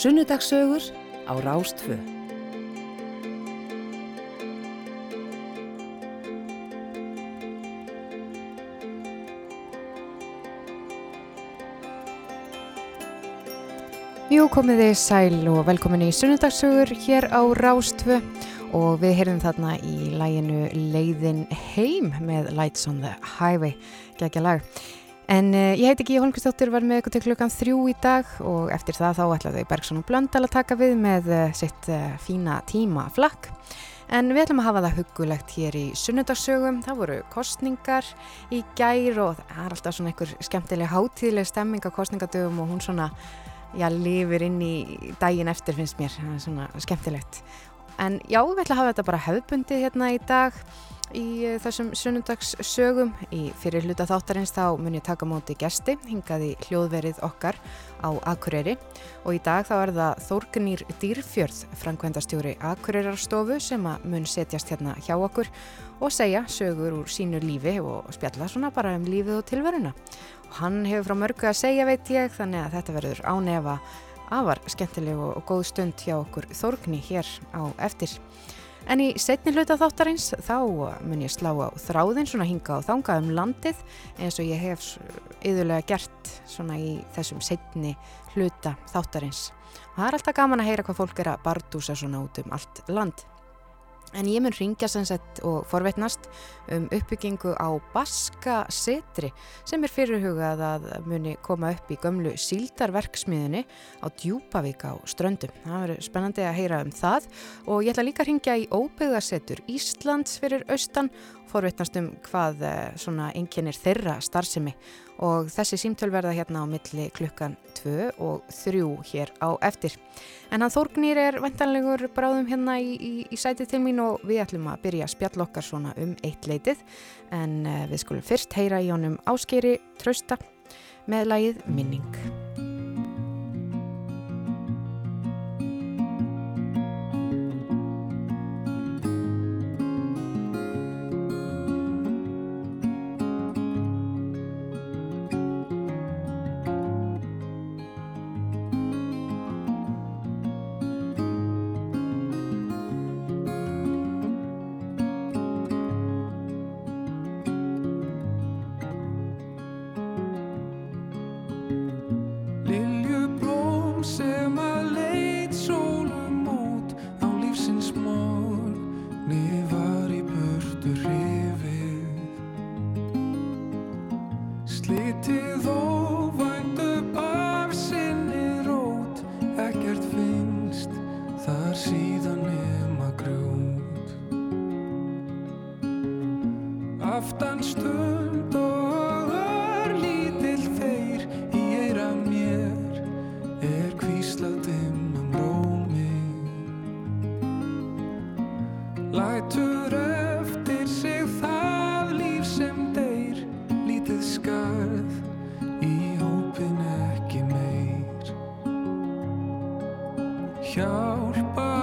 Sunnudagssögur á Rástfö. Jú, komiði sæl og velkomin í Sunnudagssögur hér á Rástfö og við heyrðum þarna í læginu Leiðin heim með Lights on the Highway, geggja lag. En uh, ég heiti Gíja Holmqvistóttir, var með ykkur til klukkan þrjú í dag og eftir það þá ætlaði Bergson og Blöndal að taka við með uh, sitt uh, fína tíma flakk. En við ætlum að hafa það hugulegt hér í sunnudagsögum, það voru kostningar í gær og það er alltaf svona einhver skemmtileg hátíðleg stemming á kostningadögum og hún svona, já, lifir inn í daginn eftir finnst mér, það er svona skemmtilegt. En já, við ætlum að hafa þetta bara hefðbundið hérna í dag í eh, þessum sunnundagssögum. Í fyrir hluta þáttarins þá mun ég taka móti gesti, hingaði hljóðverið okkar á Akureyri og í dag þá er það Þórgnýr Dýrfjörð, framkvæmdastjóri Akureyrarstofu sem að mun setjast hérna hjá okkur og segja sögur úr sínu lífi og spjalla svona bara um lífið og tilveruna. Og hann hefur frá mörgu að segja veit ég þannig að þetta verður ánefa afar skemmtileg og góð stund hjá okkur Þórgni hér á eftir. En í setni hluta þáttarins þá mun ég slá á þráðin svona hinga og þanga um landið eins og ég hef yðurlega gert svona í þessum setni hluta þáttarins. Og það er alltaf gaman að heyra hvað fólk er að bardúsa svona út um allt land. En ég mun ringja sannsett og forveitnast um uppbyggingu á Baska setri sem er fyrirhugað að muni koma upp í gömlu síldarverksmiðinni á Djúpavík á Ströndum. Það verður spennandi að heyra um það og ég ætla líka að ringja í Óbyggðasetur Íslands fyrir austan og forveitnast um hvað eh, svona enginnir þeirra starfsemi og þessi símtöl verða hérna á milli klukkan 2 og 3 hér á eftir. En hann Þórgnýr er vendanlegur bráðum hérna í, í, í sætið til mín og við ætlum að byrja að spjall okkar svona um eitt leitið en uh, við skulum fyrst heyra í honum áskeri trösta með lagið Minning. hjálpa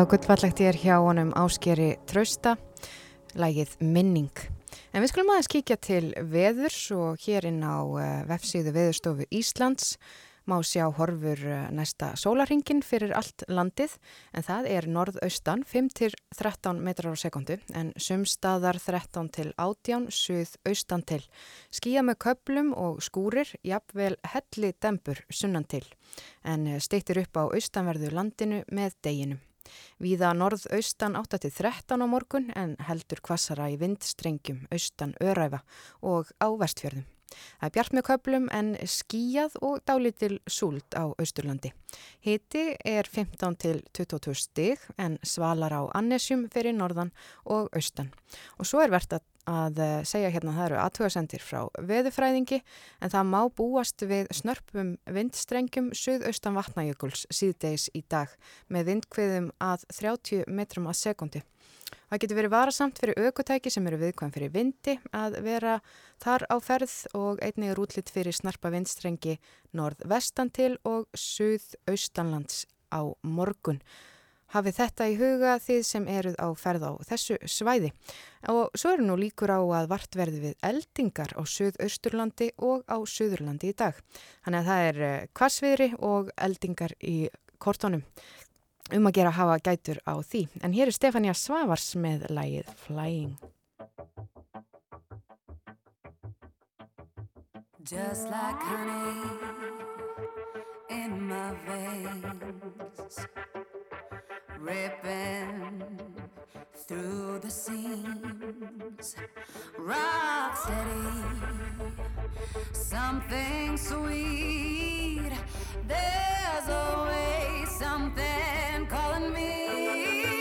Já, gullfallegt ég er hjá honum áskeri Trausta, lægið Minning. En við skulum aðeins kíkja til veðurs og hér inn á uh, vefsíðu veðurstofu Íslands má sjá horfur eh, næsta sólaringin fyrir allt landið en það er norðaustan 5-13 metrar á sekundu en sumstaðar 13 til 18, suð austan til. Skíja með köplum og skúrir, jafnvel helli dempur sunnan til en eh, steittir upp á austanverðu landinu með deginum. Víða norðaustan 8-13 á morgun en heldur kvassara í vindstrengjum austan öræfa og á vestfjörðum. Það er bjart með köplum en skíjað og dálitil súld á Austurlandi. Hiti er 15 til 22 stig en svalar á Annesjum fyrir norðan og austan. Og svo er verðt að að eh, segja hérna það eru aðtöðasendir frá veðufræðingi en það má búast við snörpum vindstrengjum söðaustan vatnajökuls síðdeis í dag með vindkviðum að 30 metrum að sekundi. Það getur verið varasamt fyrir aukotæki sem eru viðkvæm fyrir vindi að vera þar á ferð og einnig er útlitt fyrir snarpa vindstrengi norð-vestan til og suð-austanlands á morgun. Hafið þetta í huga þið sem eruð á ferð á þessu svæði. Og svo eru nú líkur á að vart verði við eldingar á Suðausturlandi og á Suðurlandi í dag. Þannig að það er kvassviðri eh, og eldingar í kortónum um að gera hafa gætur á því. En hér er Stefania Svavars með lægið Flying. Just like honey in my veins Ripping through the seams. Rock steady Something sweet. There's always something calling me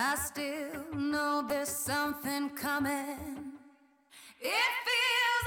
I still know there's something coming. It feels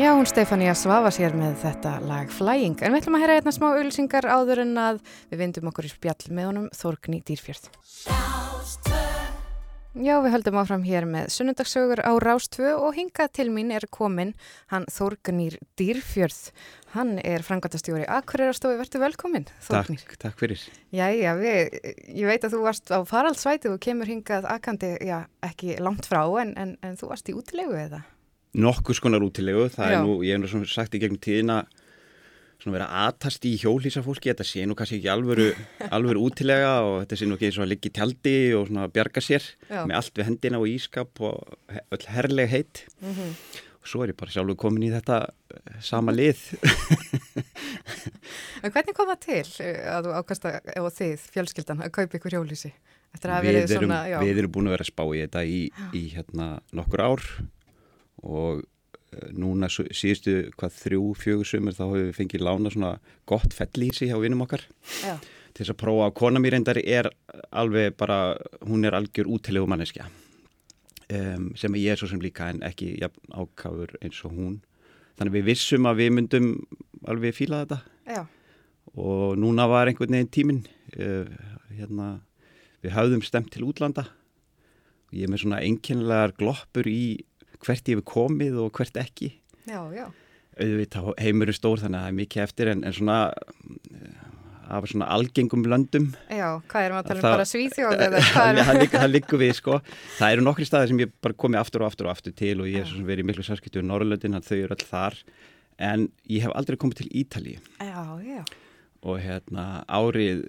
Já, hún Stefania svafa sér með þetta lag Flying, en við ætlum að hera einna smá ölsingar áður en að við vindum okkur í spjall með honum Þórgni Dýrfjörð. Já, við höldum áfram hér með sunnundagsögur á Rástvö og hingað til mín er komin hann Þórgnir Dýrfjörð. Hann er frangatastjóri Akureyrastofi, verður velkomin Þórgnir. Takk, takk fyrir. Já, já, við, ég veit að þú varst á faraldsvæti og kemur hingað akandi, já, ekki langt frá en, en, en þú varst í útilegu eða? Nokkur skonar útilegu, það Já. er nú, ég hef nú sagt í gegnum tíðina svona verið aðtast í hjólísa fólki, þetta sé nú kannski ekki alvöru, alvöru útilega og þetta sé nú ekki eins og að liggja í tjaldi og svona bjarga sér Já. með allt við hendina og ískap og öll herrleg heit mm -hmm. og svo er ég bara sjálfur komin í þetta eh, sama lið En hvernig kom það til eh, að þú ákast að, ef þið, fjölskyldan, að kaupa ykkur hjólísi? Við erum, við erum búin að vera að spá í þetta í, í hérna nokkur ár og eh, núna síðustu hvað þrjú, fjögur sumur þá hefur við fengið lána svona gott fellísi hjá vinnum okkar Já. til þess að prófa að kona mér endari er alveg bara, hún er algjör útilegu manneskja um, sem ég er svo sem líka en ekki ja, ákafur eins og hún þannig við vissum að við myndum alveg fíla þetta Já. og núna var einhvern veginn tímin uh, hérna, við hafðum stemt til útlanda og ég er með svona enginlegar gloppur í hvert ég hefur komið og hvert ekki. Já, já. auðvitað heimurum stór þannig að það er mikið eftir en, en svona eh, af svona algengum löndum. Já, hvað erum við að tala um? Bara svíþjóð eða hvað er það? Það liggur við sko. Það eru nokkri staðir sem ég bara komið aftur og aftur og aftur til og ég er svona verið miklu særskiptu í Norrlöndin, þau eru all þar. En ég hef aldrei komið til Ítali Já, já. Og hérna árið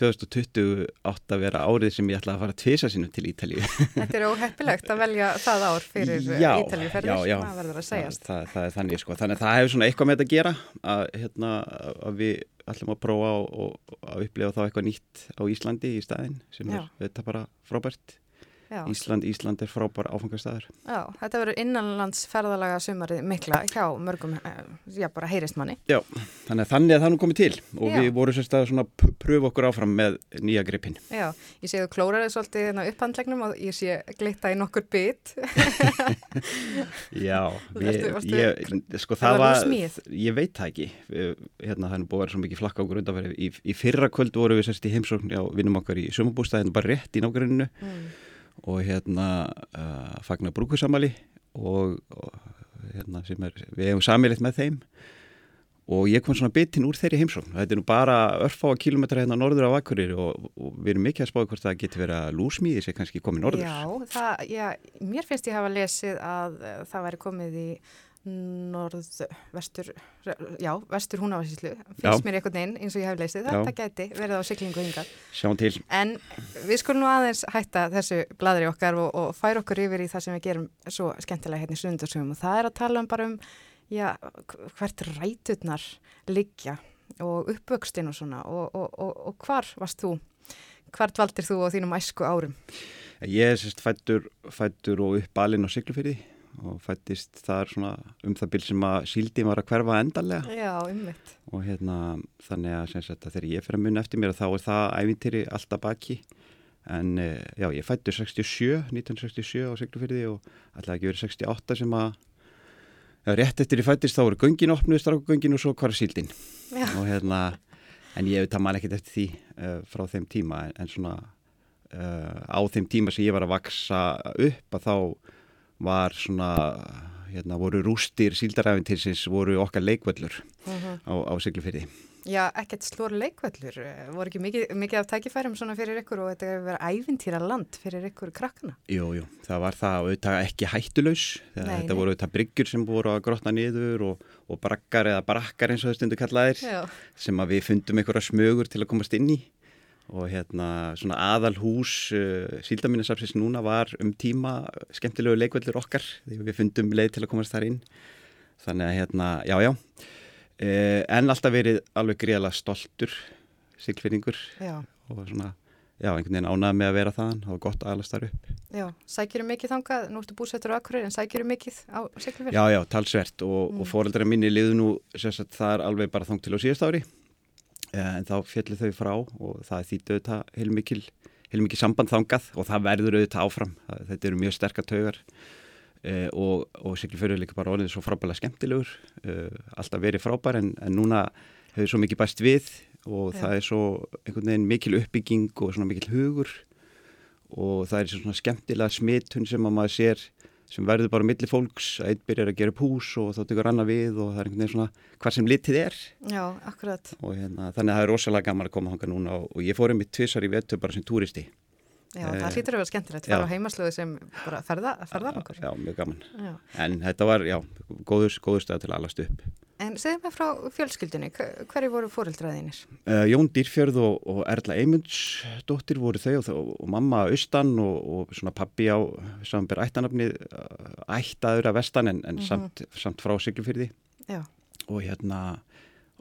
2020 átt að vera árið sem ég ætlaði að fara tvisa sinu til Ítalíu. Þetta er óheppilegt að velja það ár fyrir Ítalíuferðir, það verður að segjast. Það, það, það er þannig sko, þannig að það hefur svona eitthvað með þetta að gera að, hérna, að við ætlum að prófa og að upplifa þá eitthvað nýtt á Íslandi í staðin sem Já. er þetta bara frábært. Ísland, Ísland er frábær áfangastæður. Já, þetta verður innanlandsferðalaga sumarið mikla hjá mörgum, eh, já bara heyrist manni. Já, þannig að þannig að það nú komið til og já. við vorum sérstaklega svona að pröfu okkur áfram með nýja gripin. Já, ég séu klóraði svolítið hérna upphandlegnum og ég sé glitta í nokkur bit. já, við, ég, sko það var, ég veit það ekki, hérna það er búið að vera svo mikið flakka okkur undanferði. Í, í fyrra kvöld voru við sérst í heimsókn, já, vinnum okkar í sumabústæðinu og hérna uh, fagnar brúkursamali og, og hérna er, við hefum samilitt með þeim. Og ég kom svona bitinn úr þeirri heimsókn. Þetta er nú bara örfá kilometra hérna norður á Akkurir og, og við erum mikið að spáða hvort það getur verið að lúsmíði sem kannski komið norður. Já, það, já, mér finnst ég hafa lesið að það væri komið í norð, vestur já, vestur húnavarsíslu finnst já. mér einhvern veginn eins og ég hef leysið þetta gæti verið á syklingu til. En við skulum nú aðeins hætta þessu bladri okkar og, og færa okkur yfir í það sem við gerum svo skemmtilega hérna í sundarsugum og það er að tala um bara um já, hvert ræturnar liggja og uppvöxtin og svona. Og, og, og hvar varst þú? Hvert valdir þú á þínum æsku árum? Ég er sérst fættur, fættur og uppalinn á syklufyrði og fættist þar svona um það bíl sem að síldin var að hverfa endalega Já, ummitt og hérna þannig að, að þegar ég fyrir að munna eftir mér þá er það ævintýri alltaf baki. En eh, já, ég fættur 67 1967 á Siglufyrði og alltaf ekki verið 68 sem að já, rétt eftir ég fættist þá voru göngin opnuð, strákugöngin og svo hvar síldin. Já. og hérna en ég auðvitað man ekkert eftir því uh, frá þeim tíma en, en svona uh, á þeim tíma sem ég var að vaksa upp að þá var svona, hérna voru rústir síldaræfintinsins voru okkar leikvöllur uh mhm. -huh. á, á Siglufyrði. Já, ekkert slór leikvöllur, voru ekki mikið, mikið af tækifærum svona fyrir ykkur og þetta hefur verið ævintýra land fyrir ykkur krakkana? Jú, jú, það var það auðvitað ekki hættulaus, nei, þetta nei. voru auðvitað bryggjur sem voru að grotna niður og, og brakkar eða brakkar eins og þau stundu kallaðir Já. sem að við fundum einhverja smögur til að komast inn í og hérna svona aðal hús uh, síldaminnarsafsins núna var um tíma skemmtilegu leikveldur okkar við fundum leið til að komast þar inn. Þannig að hérna, já já. Uh, en alltaf verið alveg gríðala stoltur sílfinningur og svona, já, einhvern veginn ánað með að vera það og gott aðalast þar upp. Já, sækjurum mikið þangað, nú ertu búsettur á Akkurir en sækjurum mikið á sílfinningur Já, já, talsvert. Og, mm. og fóreldra minni liðu nú sérstaklega það er alveg bara þang til á síðast ári. Eh, en þá fjallir þau frá og það þýttu auðvitað heilmikil, heilmikil samband þangað og það verður auðvitað áfram. Þetta eru mjög sterkar taugar uh, og, og Siglufjörður líka bara orðið svo frábæðilega skemmtilegur uh, alltaf verið frábær en, en núna hefur svo mikið bæst við og Já. það er svo einhvern veginn mikil uppbygging og svona mikil hugur og það er svona skemmtilega smittun sem að maður sér sem verður bara millir fólks að einn byrjar að gera pús og þá tekur annar við og það er einhvern veginn svona hvað sem litið er. Já, akkurat. Og hérna, þannig að það er rosalega gaman að koma hanga núna og, ég fór um mitt tvissar í vettu bara sem túristi Já, það eh, hlýtur að vera skemmtilegt, fara á heimaslöðu sem bara ferða, ferðar okkur. Já, mjög gaman. Já. En þetta var, já, góður, góður stað til að alast upp. En segð mér frá fjölskyldunni, hverju voru fóreldraðinir? Uh, Jón Dýrfjörð og, og Erla Eymundsdóttir voru þau og, og mamma Austan og, og svona pappi á samanbyrð ættanafni, eh, ættaður af vestan en, en mm -hmm. samt, samt frá Siglufyrði. Já. Og hérna,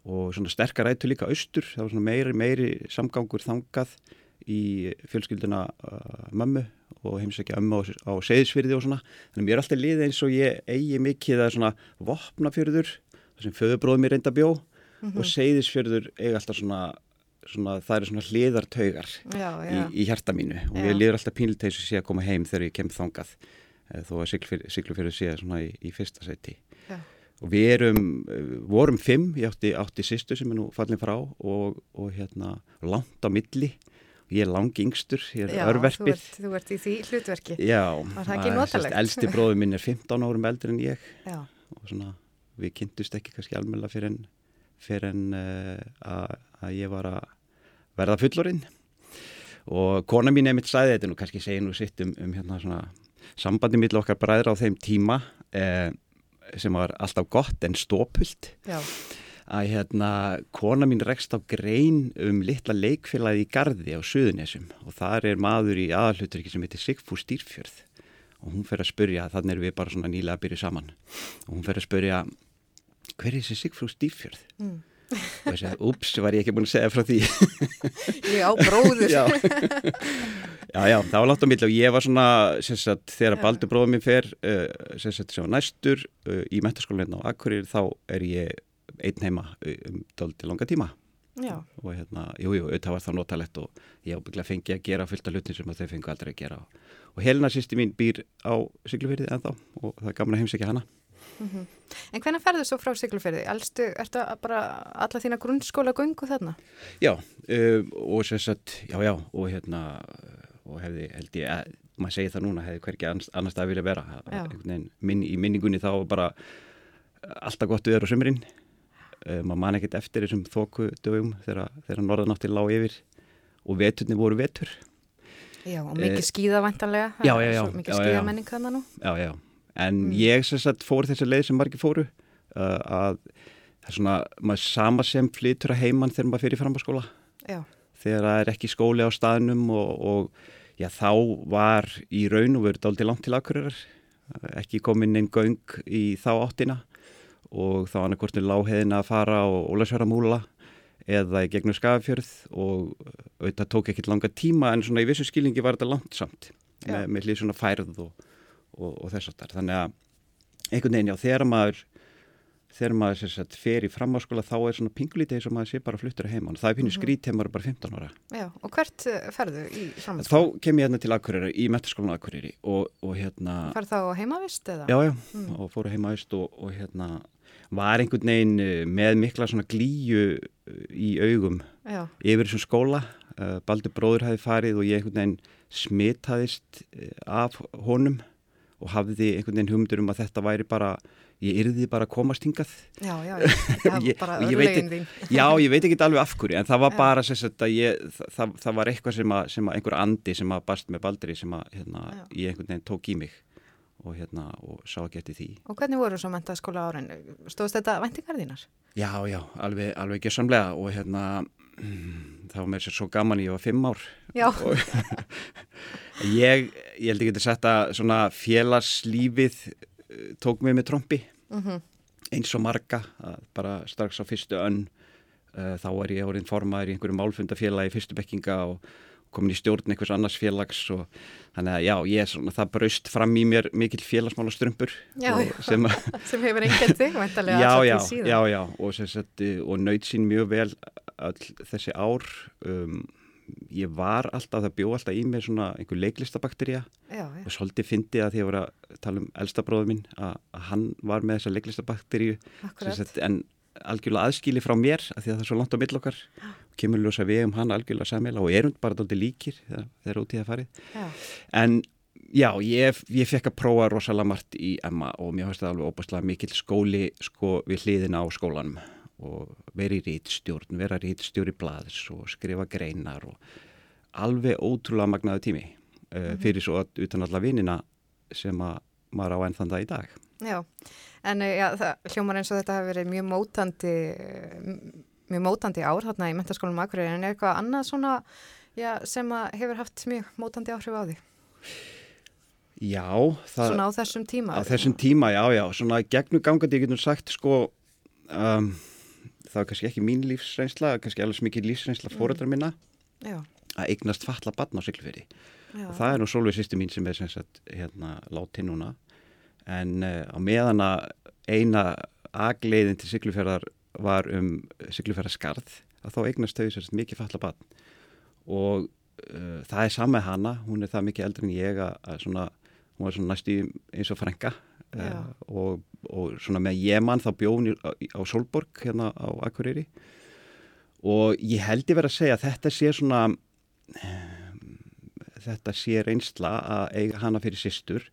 og svona sterkar ættu líka austur, það var svona meiri, meiri samgangur þangað í fjölskylduna uh, mömmu og heimsækja ömmu á, á segðsfyrði og svona þannig að mér er alltaf liðið eins og ég eigi mikið að svona vopnafjörður þar sem föðubróðum ég reynda bjó mm -hmm. og segðsfjörður eigi alltaf svona, svona það eru svona hliðartaugar já, já. Í, í hjarta mínu og já. ég liður alltaf pínlitegs að sé að koma heim þegar ég kem þangað eh, þó að syklufjörður sé svona í, í fyrsta seti og við erum, eh, vorum fimm, ég átti, átti sýstu sem er nú fallin frá og, og hérna langt á milli ég er langi yngstur, ég er Já, örverfið. Þú, þú ert í því hlutverki. Já, var það ekki notalegt? Elsti bróður minn er 15 árum eldur en ég Já. og svona, við kynntust ekki kannski almenna fyrir en, fyrir en uh, að ég var að verða fullorinn og kona mín er mitt sæðið, þetta nú kannski segið nú sitt um, um hérna svona sambandi mill okkar bræðra á þeim tíma uh, sem var alltaf gott en stópult. Já að hérna kona mín rekst á grein um litla leikfélagi í Garði á Suðunessum og þar er maður í aðalhuturki sem heitir Sigfús Stýrfjörð og hún fer að spurja, þannig er við bara svona nýlega að byrja saman og hún fer að spurja hver er þessi Sigfús Stýrfjörð? Mm. og ég segi, ups, var ég ekki búin að segja frá því Já, bróður já. já, já, það var látt á mill og ég var svona, sagt, þegar Baldur bróður minn fer uh, sagt, sem var næstur uh, í metaskólinna á Akkurir þá er ég einn heima um doldi langa tíma Já. og hérna, jújú, jú, auðvitað var það notalett og ég ábygglega fengi að gera fullt af hlutin sem þau fengi aldrei að gera og Helena sýsti mín býr á Siglufyrði ennþá og það er gaman að heimsækja hana mm -hmm. En hvernig ferðu svo frá Siglufyrði? Elstu, ertu bara alla þína grunnskóla gungu þarna? Já, um, og sagt, já, já og hérna, og hefði held ég að, maður segi það núna, hefði hverki annars það vilja vera, minn, í minningunni þá bara alltaf gott við erum á sömurinn maður man ekkert eftir þessum þóku dögum þegar, norðanáttir lág yfir og veturni voru vetur. Já, og mikið uh, skýða vantanlega Já, já, já. Mikið skýða menning þannig nú. Já, já, en mm. ég sagt fór þessi leið sem margir fóru uh, að það er svona, maður sama sem flytur að heimann þegar maður fyrir framháskóla Já. Þegar það er ekki skóli á staðnum og, og já, þá var í raun og verið aldrei langt til akkurir ekki komin einn göng í þá áttina og þá annarkortin láheðin að fara á Ólasverða múla eða í gegnum skafjörð og auðvitað tók ekki langa tíma en svona í vissu skilningi var þetta langt samt með, með hlýð svona færð og, og, og þess það þannig að einhvern veginn já þegar maður þegar maður sagt, fer í framháskóla þá er svona pingulítið eins og maður sé bara fluttur heima og það er pínu -hmm. skrít heimar bara 15 ára Já, og hvert eh, ferðu í framháskóla? Þá kem ég hérna til Akureyri, í metaskólan Akureyri og, og hérna Fær þá heimavist eða? Já, já, mm. og fóru heimavist og hérna var einhvern veginn eh, með mikla svona glíu eh, í augum Já. yfir þessum skóla. Uh, Baldur bróður hafi farið og ég einhvern veginn smitaðist af honum og hafði einhvern veginn humdur um að þetta væri bara ég yrði bara að komast hingað. Já, já, var bara örlegin þín. Já, ég veit ekki alveg af hverju en það var já. bara að ég, það, það var eitthvað sem að, sem að einhver andi sem að bast með Baldri sem að hérna, ég einhvern veginn tók í mig og, hérna, og sá ekki eftir því. Og hvernig voru svo mentaskóla árin? Stóðst þetta vendingar þínar? Já, já, alveg, alveg ekki samlega og hérna þá var mér sér svo gaman ég var fimm ár Já ég, ég held ekki að setja svona félagslífið eh, tók mig með trombi mm -hmm. eins og marga bara strax á fyrstu önn uh, þá er ég orðin formaður í einhverju málfundafélagi fyrstu bekkinga og komin í stjórn einhvers annars félags og þannig að já, ég er svona, það braust fram í mér mikil félagsmála strömpur sem, sem hefur einhvern þig já, já, já, já, og, og nöyt sín mjög vel þessi ár. Um, ég var alltaf, það bjó alltaf í mér svona einhver leiklistabakterja og svolítið fyndi að því að ég var að tala um elsta bróðu að, að hann var með þessa leiklistabakterju en algjörlega aðskili frá mér að því að það er svo langt á mill okkar og kemur ljósa við um hann algjörlega samela og erum bara doldið líkir þegar það er út í það farið já. en já, ég, ég fekk að prófa rosalega margt í Emma og mér finnst það alveg óbærslega mikil skóli sko við hliðina á skólanum og veri í rítstjórn, vera rítstjóri blaðs og skrifa greinar og alveg ótrúlega magnaðu tími mm -hmm. fyrir svo utan alla vinina sem að maður á enn þann dag í dag. Já, en eh, já, það hljómar eins og þetta hefur verið mjög mótandi mjög mótandi ár þarna í mentaskólum Akureyri en er eitthvað annað svona já, sem hefur haft mjög mótandi áhrif á því? Já, það, svona á þessum tíma? Á þessum tíma, já, já, svona gegnum gangandi, ég getur sagt sko um, það var kannski ekki mín lífsreynsla, kannski alveg mikið lífsreynsla mm. fórældrar minna Já. að eignast falla batna á sykluferi og það er nú svolítið sýstu mín sem er sem sagt, hérna, láti núna en uh, á meðan að eina agleiðin til sykluferðar var um sykluferðarskarð að þá eignast þau sérst mikið falla batn og uh, það er saman hana, hún er það mikið eldri en ég að, að svona, hún var svona næstu eins og frænga uh, og og svona með Jeman þá bjóðum ég á Solborg hérna á Akureyri. Og ég held ég verið að segja að þetta sé svona um, þetta sé reynsla að eiga hana fyrir sýstur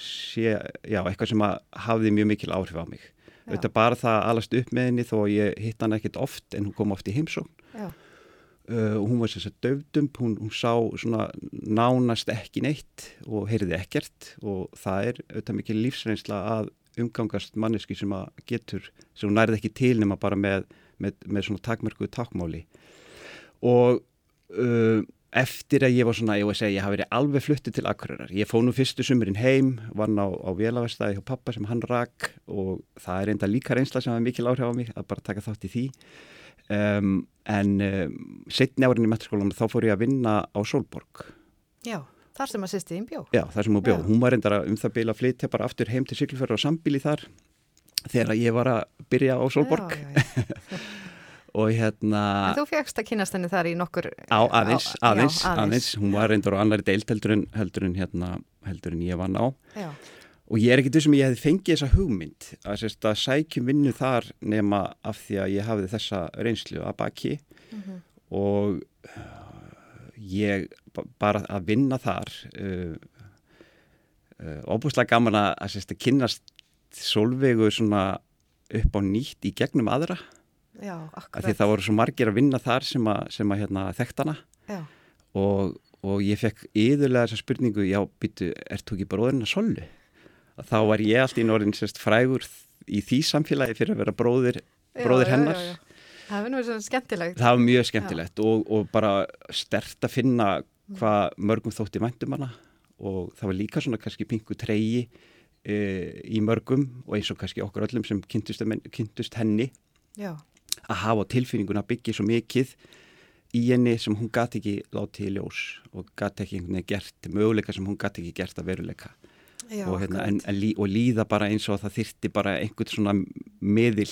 sé, já, eitthvað sem hafði mjög mikil áhrif á mig. Er bara það alast upp með henni þó að ég hitt hann ekkert oft en hún kom oft í heimsókn. Uh, hún var sérstaklega döfdump, hún, hún sá svona nánast ekki neitt og heyrði ekkert og það er auðvitað mikið lífsreynsla að umgangast manneski sem að getur, sem hún nærði ekki til nema bara með, með, með svona takmörkuðu takmáli og uh, eftir að ég var svona, ég var að segja, ég hafi verið alveg fluttið til Akureyrar, ég fóð nú fyrstu sumurinn heim, var ná á vélavestæði hjá pappa sem hann rak og það er enda líka reynsla sem hafa mikil áhrif á mig að bara taka þátt í því um, en um, setni árin í metraskólanum þá fór ég að vinna á Solborg Já Þar sem að sýsti þín bjó? Já, þar sem hún bjó. Já. Hún var reyndar um það bila flytja bara aftur heim til Siglufjörður og sambíli þar þegar ég var að byrja á Solborg. Já, já, og hérna... En þú fegst að kynast henni þar í nokkur... Á, aðeins, á, aðeins, aðeins. Hún var reyndar á annari deilt heldur en, heldur en, hérna, heldur en ég var ná. Já. Og ég er ekkert þessum að ég hefði fengið þessa hugmynd að, sérst, að sækjum vinnu þar nema af því að ég hafði þessa reynslu að baki mm -hmm. og ég bara að vinna þar uh, uh, óbúslega gaman að, að, að kynast solvegu svona upp á nýtt í gegnum aðra Já, því það voru svo margir að vinna þar sem að, sem að hérna, þekktana og, og ég fekk yðurlega þessa spurningu, já, byttu, ert þú ekki bróðurinn að sollu? Þá var ég alltaf í norðin sérst frægur í því samfélagi fyrir að vera bróðir, bróðir já, hennar. já, Það var mjög skemmtilegt. Það var mjög skemmtilegt og, og bara stert að finna hvað mörgum þótti væntum hana. Og það var líka svona kannski pingu treyi e, í mörgum og eins og kannski okkur öllum sem kynntust, kynntust henni. Já. Að hafa tilfinninguna byggja svo mikið í henni sem hún gæti ekki látið í ljós og gæti ekki einhvern veginn gert möguleika sem hún gæti ekki gert að veruleika. Já, og, hérna, en, en, og líða bara eins og það þyrti bara einhvern svona miðil,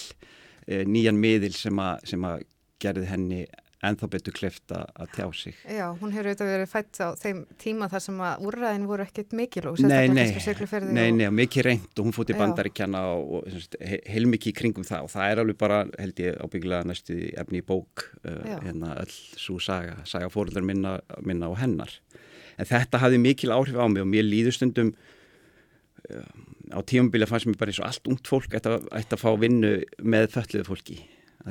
e, nýjan miðil sem að gerði henni ennþá betur kleft að tjá sig. Já, hún hefur auðvitað verið fætt á þeim tíma þar sem að úrræðin voru ekkert mikil og sérstaklega nei, nei, nei, og mikið reynd og hún fótt í bandaríkjana og, og heilmikið í kringum það og það er alveg bara, held ég, ábygglega næstu efni í bók, uh, hérna öll svo saga, saga fóröldar minna, minna og hennar. En þetta hafði mikil áhrif á mig og mér líður stundum uh, á tímabilið fannst mér bara eins og allt ungt fólk ætti að, fá vinnu með fölluðu fólki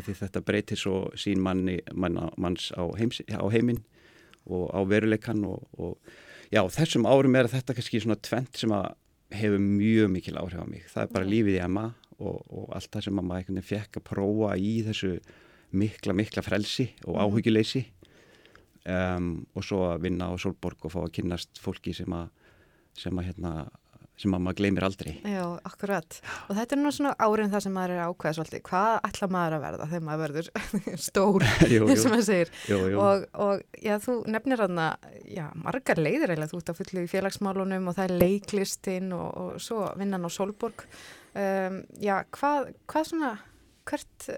því þetta breytir svo sín manni, manna, manns á, heims, á heiminn og á veruleikan og, og já, þessum árum er þetta kannski svona tvent sem að hefur mjög mikil áhrif á mig. Það er bara lífið í Emma og, og allt það sem maður einhvern veginn fekk að prófa í þessu mikla, mikla frelsi og mhm. áhugileysi um, og svo að vinna á Solborg og fá að kynast fólki sem að, sem að hérna sem að maður gleymir aldrei. Já, akkurat. Og þetta er nú svona árin það sem maður er ákveða svolítið. Hvað ætla maður að verða þegar maður verður stór, þess að maður segir. Jú, jú. Og, og já, þú nefnir aðna, já, margar leiðir eiginlega. Þú ert að fullu í félagsmálunum og það er leiklistinn og, og svo vinnan á Solborg. Um, já, hvað, hvað svona, hvert,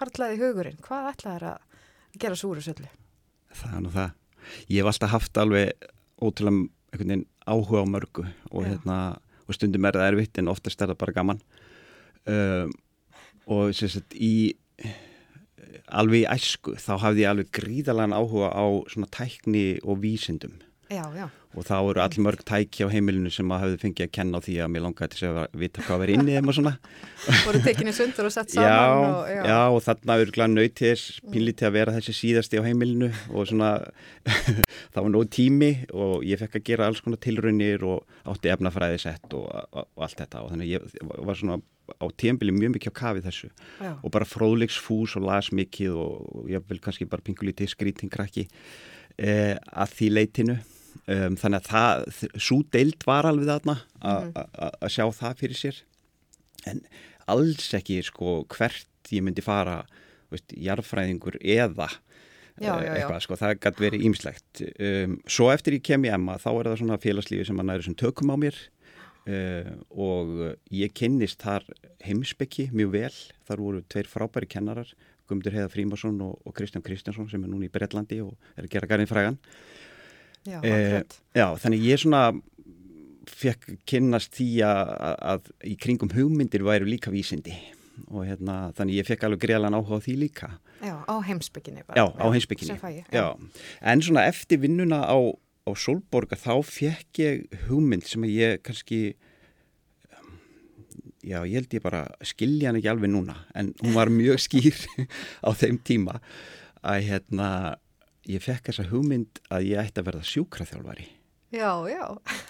hvert laði hugurinn? Hvað ætla það að gera súru svolítið? það er nú það. Ég hef alltaf haft alveg ótrúlega áhuga á mörgu og, hérna, og stundum er það erfitt en oftast er það bara gaman. Um, og sagt, í alveg í æsku þá hafði ég alveg gríðalega áhuga á svona tækni og vísindum já, já. og þá eru allir mörg tæki á heimilinu sem að hafði fengið að kenna á því að mér langaði til að vita hvað verið inn í þeim og svona voru tekinni sundur og sett saman og, já. já og þarna eru glæð nöytis pínlítið að vera þessi síðasti á heimilinu og svona það var nóg tími og ég fekk að gera alls konar tilraunir og átti efnafræði sett og, og, og allt þetta og þannig ég var svona á tímbili mjög mikið á kafið þessu Já. og bara fróðleiksfús og las mikið og ég vil kannski bara pingulítið skrítingkrakki eh, að því leitinu um, þannig að það, svo deild var alveg þarna að mm. sjá það fyrir sér. En alls ekki sko hvert ég myndi fara veist, jarðfræðingur eða já, já, eitthvað sko, það gæti verið ímslegt um, svo eftir ég kem í Emma þá er það svona félagslífi sem að næri sem tökum á mér. Uh, og ég kynnist þar heimsbyggi mjög vel. Þar voru tveir frábæri kennarar Guðmundur Heiða Frímarsson og, og Kristján Kristjánsson sem er núna í Breitlandi og er að gera garðin frægan já, uh, já, þannig ég svona fekk kynnast því að, að í kringum hugmyndir væru líka vísindi. Og hérna, þannig ég fekk alveg greiðlan áhuga á því líka. Já, á heimsbygginni bara. Já, á heimsbygginni En svona eftir vinnuna á á Solborga þá fekk ég hugmynd sem ég kannski já ég held ég bara skilja hann ekki alveg núna. En hún var mjög skýr á þeim tíma að hérna ég fekk þessa hugmynd að ég ætti að verða sjúkraþjálfari Já, já.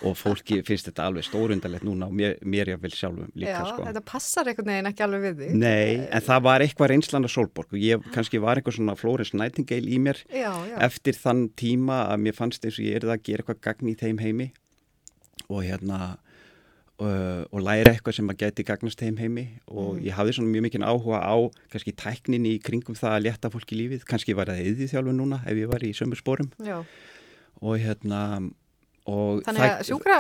Og fólki finnst þetta alveg stórundalegt núna og mér, mér ég vil sjálfum líka. Já, sko. þetta passar einhvern veginn ekki alveg við því. Nei, en það var eitthvað reynslan af Solborg og ég kannski var eitthvað svona Florence Nightingale í mér já, já. eftir þann tíma að mér fannst eins og ég er það að gera eitthvað gagn í þeim heimi og hérna og læra eitthvað sem að geti gagnast þeim heimi og mm. ég hafði svona mjög mikinn áhuga á kannski tæknin í kringum það að leta fólki lífið, kannski var það eðið þjálfur núna ef ég var í sömur spórum og hérna Þannig að sjúkra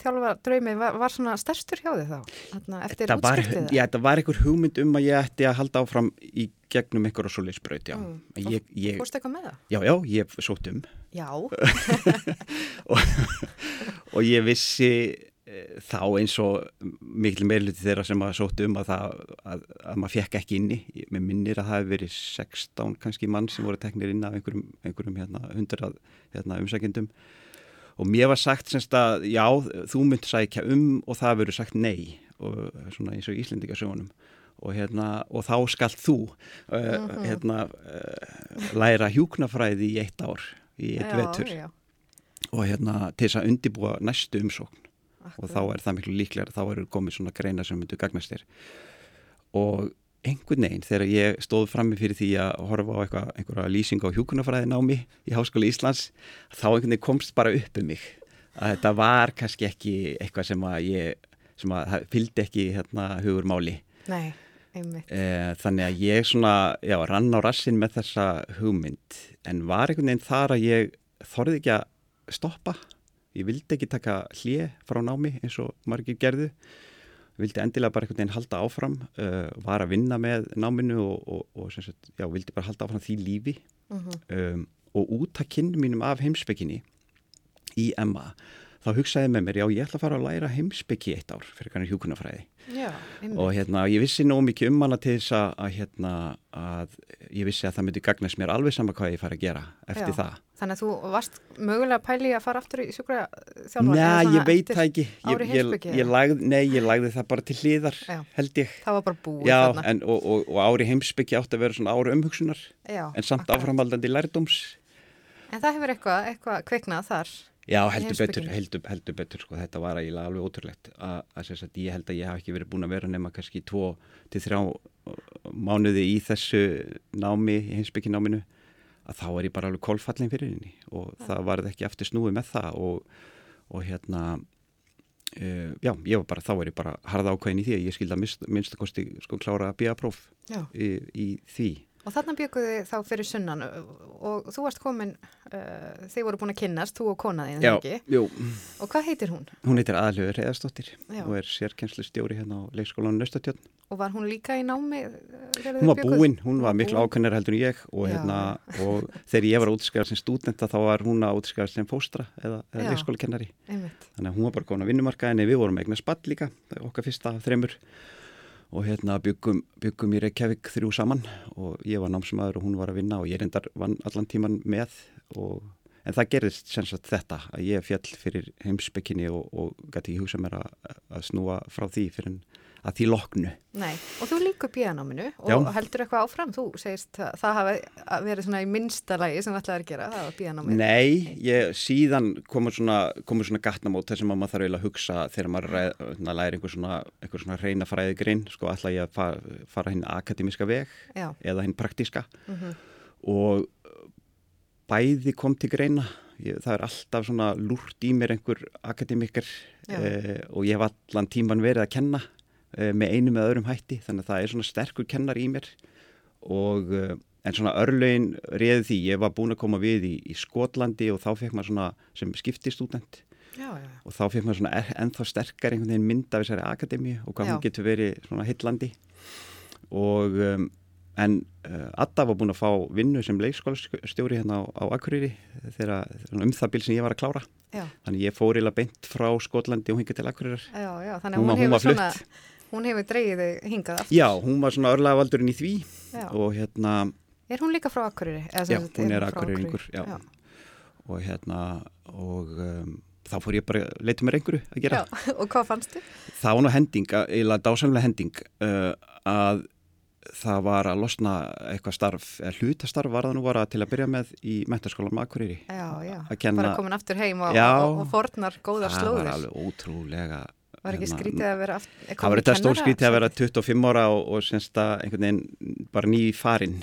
þjálfa draumi var, var svona stærstur hjá þig þá eftir útskriftið það? Já, þetta var einhver hugmynd um að ég ætti að halda áfram í gegnum einhver og svo leysbraut, já. Mm. Fórstu eitthvað með það? Já, já, ég sótt um. Já. og, og ég vissi þá eins og miklu meirluti þeirra sem að sótt um að, það, að, að maður fekk ekki inni. Mér minnir að það hefði verið 16 kannski mann sem voru teknir inn af einhverjum, einhverjum hérna, 100 hérna, umsækjendum. Og mér var sagt semst að já, þú myndi sækja um og það verður sagt nei og svona eins og Íslendingasjónum og, hérna, og þá skalt þú uh, hérna, uh, læra hjúknafræði í eitt ár í eitt já, vetur. já. og hérna til þess að undibúa næstu umsókn Akkur. og þá er það miklu líklega þá eru komið svona greina sem myndu gagnast þér. Og einhvern veginn þegar ég stóð frammi fyrir því að horfa á eitthvað, einhverja lýsing á hjúkunarfræðin á mig í Háskóli Íslands þá einhvern veginn komst bara upp um mig. Að þetta var kannski ekki eitthvað sem að ég sem að fylgdi ekki hérna hugur máli Nei, einmitt. E, Þannig að ég svona, já, rann á rassin með þessa hugmynd. En var einhvern veginn þar að ég þorði ekki að stoppa ég vildi ekki taka hlið frá námi eins og margir gerðu vildi endilega bara einhvern veginn halda áfram uh, var að vinna með náminu og, og, og sagt, já, vildi bara halda áfram því lífi uh mhm. -huh. um, og út að kynni mínum af heimsbygginni í Emma þá hugsaði með mér, já ég ætla að fara að læra heimsbyggi eitt ár fyrir kannar hjúkunafræði já, og hérna ég vissi nóg mikið um hana til þess að, hérna að ég vissi að það myndi gagnast mér alveg sama hvað ég fara að gera eftir já. það Þannig að þú varst mögulega pæli að fara aftur í sjúkra þjálfar? Nei, ég veit það ekki. Ég, ég, ég lagði, nei, ég lagði það bara til hliðar, Já. held ég. Það var bara búið Já. En, og, og, og ári heimsbyggja átti að vera svona ári umhugsunar, Já, en samt áframaldandi lærdóms. En það hefur eitthvað, eitthvað kveiknað þar? Já, heldur betur, heldur, heldur betur, sko, þetta var eiginlega alveg ótrúlegt að, að, að ég held að ég hafi ekki verið búin að vera nema kannski tvo til þrjá mánuði í þessu námi, heimsbyggjináminu að þá er ég bara alveg kólfallin fyrir henni og ja. það varði ekki eftir snúi með það og, og hérna uh, já, ég var bara, þá er ég bara harða ákvæðin í því að ég skilda minnst, minnstakosti sko klára að bíja próf í, í því Og þarna bygguði þá fyrir sunnan og þú varst komin, uh, þið voru búin að kynnast, þú og konaðið, en ekki? Já, jú. Og hvað heitir hún? Hún heitir Aðlöður Eðarstóttir og er sérkenslu stjóri hérna á leikskólanum Nöstatjörn. Og var hún líka í námi? Hún var búinn, hún var miklu ákveðnir heldur en ég og, hérna, og þegar ég var útskæðar sem stúdenta þá var hún að útskæðar sem fóstra eða, eða leikskólakennari. Þannig að hún var bara komin að vinnumarka en við vorum eignar spatt líka, okkar fyrsta þreymur og hérna byggum, byggum í Reykjavík þrjú saman og ég var námsmaður og hún var að vinna og ég reyndar vann allan tíman með og, en það gerðist sem sagt þetta að ég fjall fyrir heimsbygginni og, og gæti ekki hugsa mér að, að snúa frá því fyrir en að því loknu. Nei, og þú líka bíanáminu og Já. heldur eitthvað áfram, þú segist að það hafi verið svona í minnsta lagi sem það ætlaði að gera, það var bíanáminu. Nei, ég, síðan komur svona, komur svona gatnamót þar sem maður þarf eiginlega að hugsa þegar maður læri einhver svona, svona reyna fræði grinn, sko ætla ég að fara, fara hinn akademiska veg Já. eða hinn praktíska mm -hmm. og bæði kom til greina ég, það er alltaf svona lúrt í mér einhver akademikar eh, og ég hef allan tíman verið að kenna með einu með öðrum hætti. Þannig að það er svona sterkur kennar í mér. Og eh, en svona örlögin reði því, ég var búin að koma við í, í Skotlandi og þá fekk maður svona sem skiptistúdent og þá fekk maður svona er, ennþá sterkar einhvern veginn mynd af þessari akademi og hvað já. hún getur verið svona hillandi og um, en uh, Adda var búin að fá vinnu sem leikskólastjóri hérna á, á Akureyri þegar um það bil sem ég var að klára. Já. þannig ég fór íla beint frá Skotlandi og hinga til Akureyrar. Þannig að hún, hún hefur svona Hún hefur dreyið þig hingað aftur. Já, hún var svona örlagavaldurinn í því já. og hérna... Er hún líka frá Akureyri? Já, hún er, Akureyringur, já. já. Og hérna, og um, þá fór ég bara, leytið mér einhverju að gera. Já, og hvað fannst þið? Það var nú hending, eiginlega dásamlega hending uh, að það var að losna eitthvað starf, eða hlutastarf var það nú bara til að byrja með í mentarskólanum Akureyri. Já, já, bara komin aftur heim og, og, og fornar góðar slóðir. Það var alveg ótrúlega Var ekki hérna, skrítið að vera aftur? Það var þetta stór skrítið að vera 25 ára og, og semst að einhvern veginn bara ný farin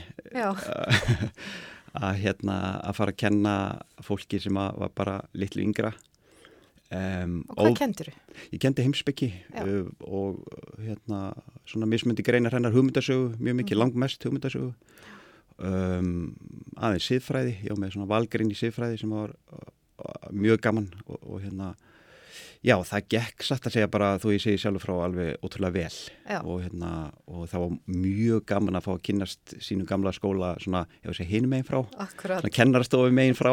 að hérna að fara að kenna fólki sem var bara litlu yngra. Um, og hvað kendur þú? Ég kendi heimsbyggi uh, og hérna svona mismundi greinar hennar hugmyndasögu, mjög mikið mm. langmest hugmyndasögu. Um, aðeins siðfræði, já með svona valgrein í siðfræði sem var uh, mjög gaman og, og hérna Já, það gekk satt að segja bara þú ég segi sjálfur frá alveg ótrúlega vel og, hérna, og það var mjög gaman að fá að kynast sínum gamla skóla svona, ég var að hinn meginn frá Akkurat. svona kennarastofu meginn frá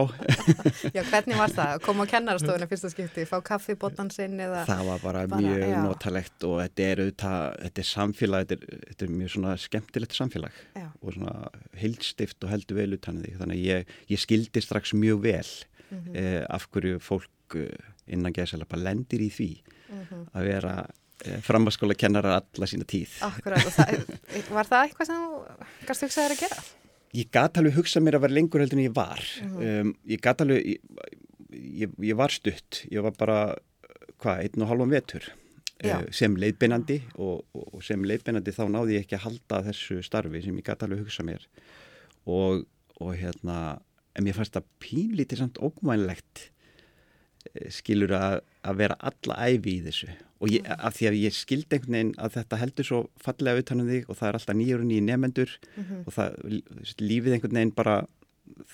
Já, hvernig var það? Koma á kennarastofuna fyrsta skipti, fá kaffi bótan sinn eða Það var bara, bara mjög já. notalegt og þetta er auðvitað, þetta er samfélag þetta er, þetta er mjög svona skemmtilegt samfélag já. og svona heilstift og heldur vel utan því, þannig að ég, ég skildi strax mjög vel mm -hmm. eh, af hverju fólk eh, innan gæðsala bara lendir í því mm -hmm. að vera eh, framhanskóla kennarar alla sína tíð. Akkurat, það, var það eitthvað sem þú gæst hugsaður að gera? Ég gæti alveg hugsað mér að vera lengur heldur en ég var. Mm -hmm. um, ég gæti alveg, ég, ég, ég var stutt, ég var bara, hvað, einn og halvan vetur uh, sem leiðbeinandi og, og, og sem leiðbeinandi þá náði ég ekki að halda þessu starfi sem ég gæti alveg hugsað mér og, og hérna, en mér fannst það pínlítið samt ógmænlegt skilur að, að vera alla æfi í þessu. Og ég, af því að ég skildi einhvern veginn að þetta heldur svo fallega utanum þig og það er alltaf nýjur og nýjur nefendur mm -hmm. og það, lífið einhvern veginn bara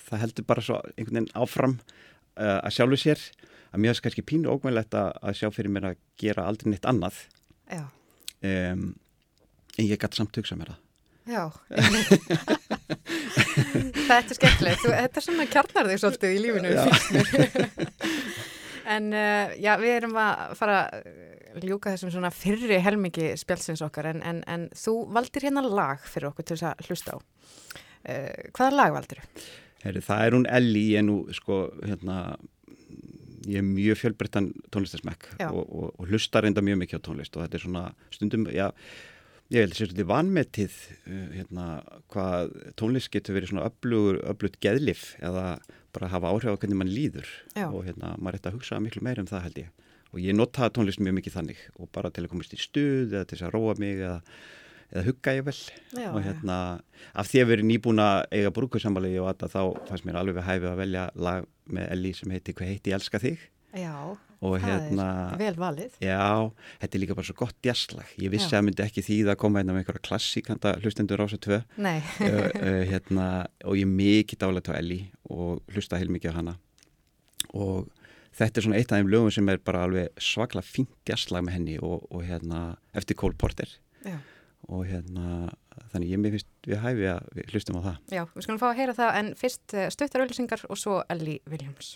það heldur bara svo einhvern veginn áfram uh, að sjálfu sér að mér finnst kannski pínu ógmælegt að, sjá fyrir mér að gera aldrei neitt annað. Um, en ég gæti samt hugsa mér það. Já. Þetta er skemmtilegt. Þetta er svona kjarnar þig svolítið í lífinu En uh, já, við erum að fara að ljúka þessum svona fyrri helmingi spjálsins okkar en, en, en þú valdir hérna lag fyrir okkur til þess að hlusta á. Uh, hvaða lag valdir þú? Heri, það er hún Elli, ég er nú sko hérna, ég er mjög fjölbreyttan tónlistasmekk og, og, og hlustar enda mjög mikið á tónlist og þetta er svona stundum, já, ég held að þetta er vanmetið uh, hérna hvað tónlist getur verið svona öflugur, öflugt geðlif eða bara hafa áhrif á hvernig mann líður. Já. og hérna, maður ætti að hugsa miklu meira um það held ég. Og ég nota tónlist mjög mikið þannig. Og bara til að komast í stuð eða til að róa mig eða, eða hugga ég vel. Já, og hérna, af því að við erum nýbúin að eiga brúkursambalegi og að þá fannst mér alveg við hæfið að velja lag með Elli sem heiti Hvað heiti ég elska þig? Já. Og hérna vel valið. Já, þetta er líka bara svo gott jæslag ég vissi já. að myndi ekki því það koma hérna með einhverja klassíkanda hlustendur á þessu tvö. Uh, uh, hérna, og ég er mikið dálægt á Elli og hlusta heil mikið á hana. Og þetta er svona eitt af þeim lögum sem er bara alveg svakla fínt jæslag með henni og, og hérna eftir Cole Porter. Já. og hérna þannig ég mér finnst við hæfi að við hlustum á það. Já, við skulum fá að heyra það en fyrst eh, stuttar öllisingar og svo Elli Williams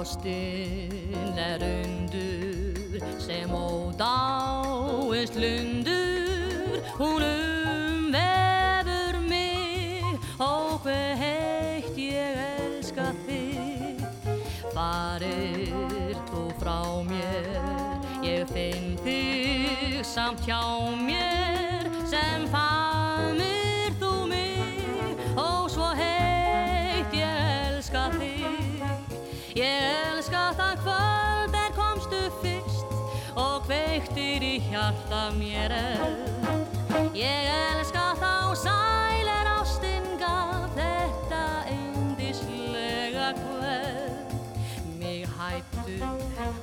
Ástin er undur sem ódáist lundur samt hjá mér sem famir þú mig. Og svo heitt ég elska þig. Ég hjarta mér eld Ég elska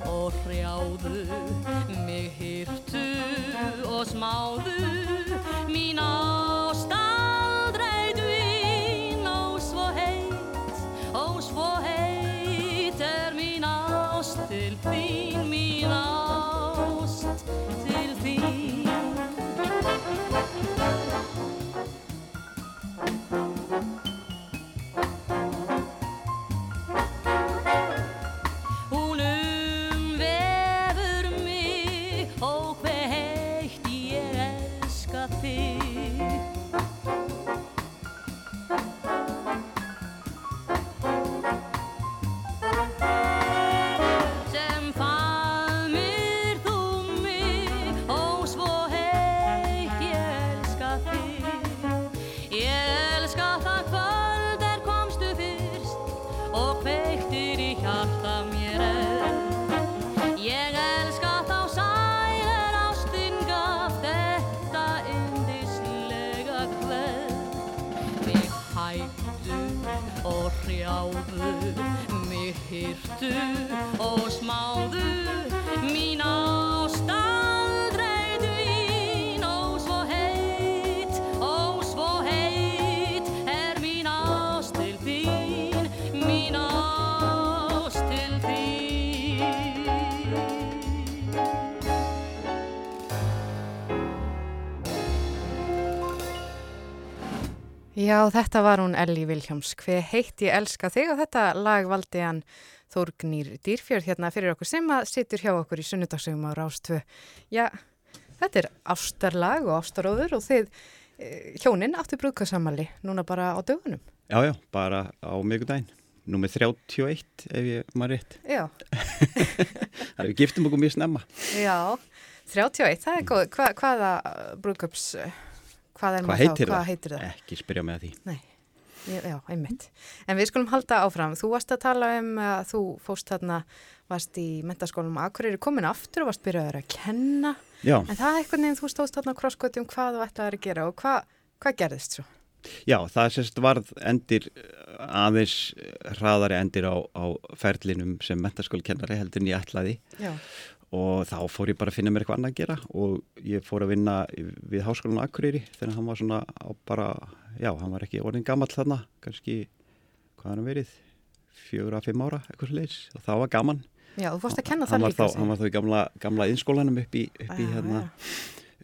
og hrjáðu, mig hýrtu og smáðu. Mín ást aldrei dvín og svo heit, og svo heit er mín ást til þín Já, þetta var hún Elli Viljáms. Hver heitt ég elska þig og þetta lag valdi hann Þórgnýr Dýrfjörð hérna fyrir okkur sem að situr hjá okkur í sunnudagsögum á Rástvö. Já, þetta er ástarlag og ástaróður og þið eh, hjóninn áttu brúðkassamali núna bara á dögunum. Já, já, bara á mjög dægin. Númið 31 ef ég maður rétt. Já. það er við giftum okkur mjög snemma. Já, 31, það er góð. Hva, hvaða brúðköps hvað, hvað heitir, hvað heitir það? Ekki spyrja með því. Nei, já, einmitt. En við skulum halda áfram. Þú varst að tala um að þú fóst þarna, varst í mentaskólum Akureyri komin aftur og varst byrjaður að kenna. Já. En það er eitthvað nefn, þú stóðst þarna á krosskvöti um hvað þú ætlaði að gera og hvað, hvað gerðist svo? Já, það sérst varð endir aðeins hraðari endir á, á ferlinum sem mentaskólkennari heldur ég ætlaði. Já og þá fór ég bara að finna mér eitthvað annað að gera. Og ég fór að vinna við háskólan Akureyri þegar hann var svona á bara, já, hann var ekki orðin gammal þarna, kannski hvað hann verið, fjögur að fimm ára eitthvað sliðis og það var gaman. Já, þú fórst að kenna það líka Hann var þá í gamla, gamla innskólanum upp í, upp í, ah, hérna,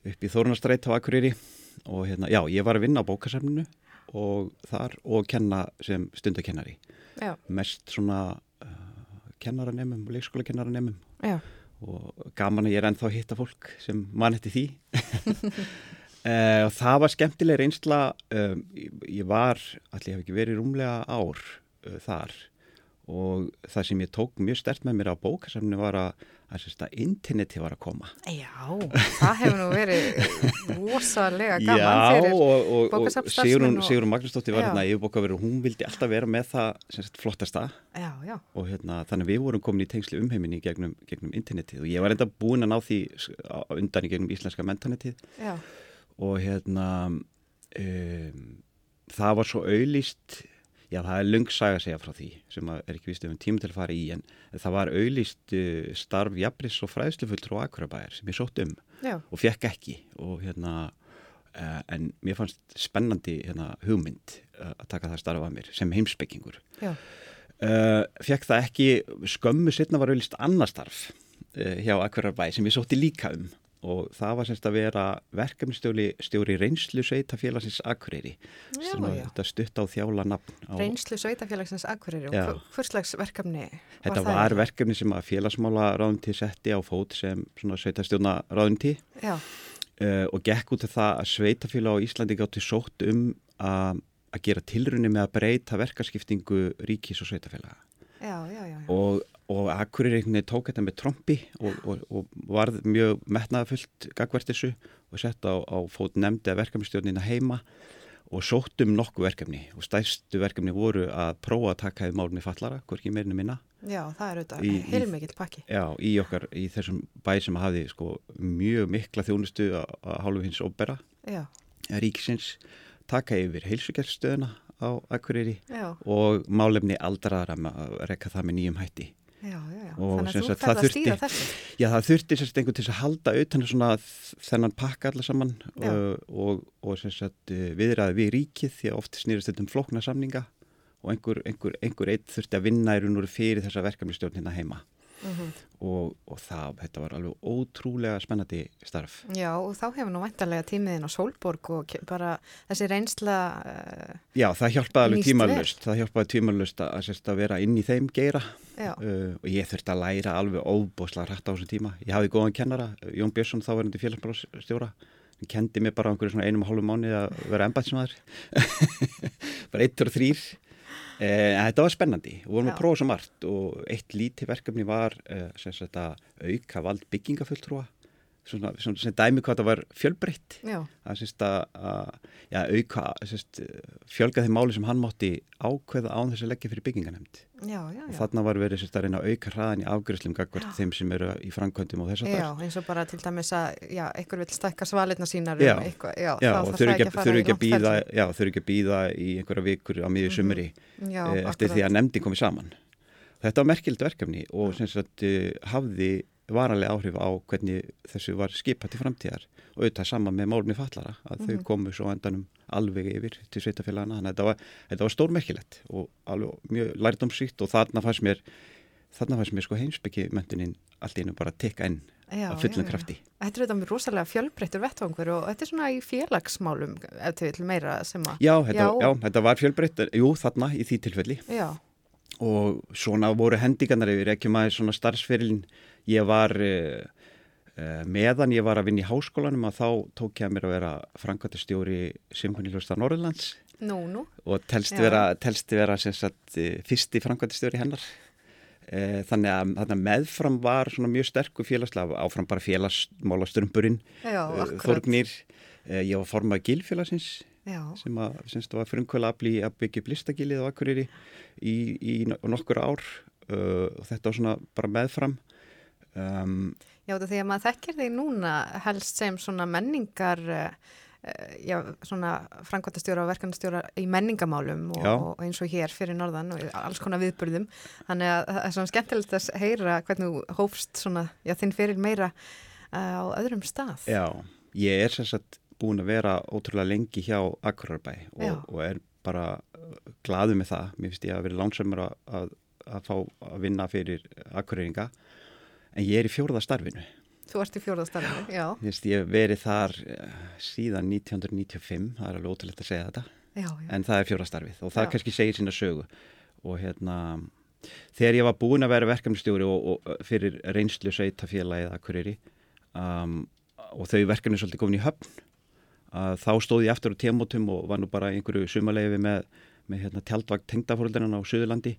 upp í Þórnastrætt á Akureyri. Og hérna, já, ég var að vinna á bókasefninu og þar og kenna sem stundakennari. Já. mest svona uh, kennaranemum, leikskólakennaраnemum Já og gaman að ég er ennþá að hitta fólk sem mann hætti því. Uh, og það var skemmtileg reynsla um, ég var, allir hef ekki verið rúmlega ár uh, þar. Og það sem ég tók mjög stert með mér á bókasafni var að, að, interneti var að koma. Já, það hefur nú verið rosalega gaman fyrir bókasafnstarfsmenn og Sigrun Magnúsdóttir var hérna yfirbókaverður og hún vildi alltaf vera með það sagt, flottasta. Já, já. og hérna, þannig við vorum komin í tengslu umheiminni gegnum, gegnum internetið. Og ég var enda búin að ná því undan í gegnum íslenska mentanetið og hérna um, það var svo auðlist Já, það er lungsaga að segja frá því sem er ekki vist um tíma til að fara í en það var auðlist uh, starf jafnris og fræðslufulltrú á Akurabæðir sem ég sótt um Já. og fekk ekki og hérna uh, en mér fannst spennandi hérna, hugmynd uh, að taka það starf að mér sem heimsbyggingur uh, fekk það ekki skömmu setna var auðlist annar starf uh, hjá Akurabæði sem ég sótti líka um og það var semst að vera verkefnstjóri reynslu sveitafélagsins Akureyri já, já. þetta stutt á þjála nafn á... Reynslu sveitafélagsins Akureyri og hvurslags verkefni var þetta það? var verkefni sem að félagsmála ráðundi setti á fót sem sveitastjóna ráðundi uh, og gekk út af það að sveitafélag á Íslandi gátti sótt um að, að gera tilrunni með að breyta verkaskiptingu ríkis og sveitafélaga og og Akureyri tók þetta með trombi og, og, og varð mjög metnaðafullt gagvert þessu og sett á, á fót nefndi að verkefnistjórnina heima og sóttum nokkuð verkefni. Og stæstu verkefni voru að prófa að taka hefði málunni fallara, hvorki meirinu minna. Já, það er auðvitað heilmikill pakki. Já, í okkar, í þessum bæ sem hafi sko, mjög mikla þjónustu að hálfu hins óbera ríkisins taka yfir heilsugjælstöðuna á Akureyri Já. og málefni aldraðara að rekka það með nýjum hætti Já, já, já. Þannig að þú ferð að stýra þessu. Já, það þurfti sérst einhvern til að halda auðvitað svona þennan pakka allar saman uh, og, og sérst uh, viðræði við ríkið því að oft snýrast þetta um flokna samninga og einhver, einhver, einhver eitt þurfti að vinna í raun og fyrir þessa verkefnistjórn hérna heima mm -hmm. og, og það, þetta var alveg ótrúlega spennandi starf. Já, og þá hefur nú vantarlega tímiðin á Solborg og bara þessi reynsla uh, Já, það hjálpaði alveg tímalust, það hjálpaði tímalust að, að, að vera inn í þeim geira. Uh, og ég þurfti að læra alveg óbúslega hrætt á þessum tíma. Ég hafði góðan kennara, Jón Björnsson, þá verðandi félagsbráðstjóra hann kendi mig bara einum og hálfu mánu að vera ennbætsmaður bara eittur og þrýr Eh, þetta var spennandi, við vorum að prófa svo margt og eitt lítið verkefni var eh, sagt, auka vald byggingafulltrúa svona, svona sem dæmi hvað það var fjölbreytt. Að, að ja, auka sérst, fjölga þeim máli sem hann mátti ákveða án þess að leggja fyrir bygginganemnd og þarna var verið sérst, að reyna að auka hraðan í afgröðslum gagvart þeim sem eru í framkvæmdum og þess að það Já, eins og bara til dæmis að já, einhver vil stakka svalirna sínar Já, um eitthvað, já, já og þurfu ekki, ekki að býða í einhverja vikur á miðju sumri mm eftir akkurat. því að nefndi komið saman. Þetta var merkild verkefni og sagt, uh, hafði varanlega áhrif á hvernig þessu var skipað til framtíðar og auðvitað sama með málumni fallara að mm -hmm. þau mhm. komu svo endanum alveg yfir til sveitafélagana þannig að þetta var, þetta var stórmerkilegt og alveg mjög lærdomsýtt og þarna fannst mér þarna fannst mér sko heimsbyggi mentuninn allt ínum bara tekka enn að fullum krafti. Þetta er þetta mjög rosalega fjölbreyttur vettvangur og þetta er svona í félagsmálum ef þau vil meira sem að Já, þetta, já. já, þetta var fjölbreytt, jú þarna í því tilfelli já. og svona voru hendingarnar yfir ekki maður svona starfsferilin ég var uh, meðan ég var að vinna í háskólanum að þá tók ég að mér að vera frangvæntistjóri Symfóniljósta Norrlands nú, nú. og telst vera, telst vera sagt, fyrsti frangvæntistjóri hennar. Þannig að, þannig að meðfram var mjög sterkur félagslega áfram bara félagsmálaströmburinn Þorgnir, ég var formað gilfélagsins Já. sem að, semst, var frumkvöla að byggja upp listagilið á Akureyri í, í nokkur ár. Uh, og þetta var svona bara meðfram Um, já, því að maður þekkir því núna helst sem svona menningar uh, já, svona framkvæmtastjóra og verkefnastjóra í menningamálum og, og eins og hér fyrir norðan og alls konar viðbörðum þannig að það er svona skemmtilegt að heyra hvernig þú hófst svona, já, þinn fyrir meira uh, á öðrum stað. Já, ég er sérsagt búin að vera ótrúlega lengi hjá Akurarbæ og, og er bara glaðu með það, mér finnst ég að vera lánsamur að, að, að fá að vinna fyrir Akureyringa en ég er í fjórðastarfinu. Þú ert í fjórðastarfinu, já. Vist, ég hef verið þar eh, síðan 1995, það er alveg ótrúlegt að segja þetta, já, já. en það er fjórðastarfið og það já. kannski segir sína sögu og hérna þegar ég var búin að vera verkefnistjóri og, og fyrir reynslu sveitafélagið að hverjari um, og þau verkefni svolítið komin í höfn að þá stóð ég eftir á témótum og var nú bara einhverju sumalegi með, með hérna, tjaldvagt tengdafóruldarinn á Suðurlandi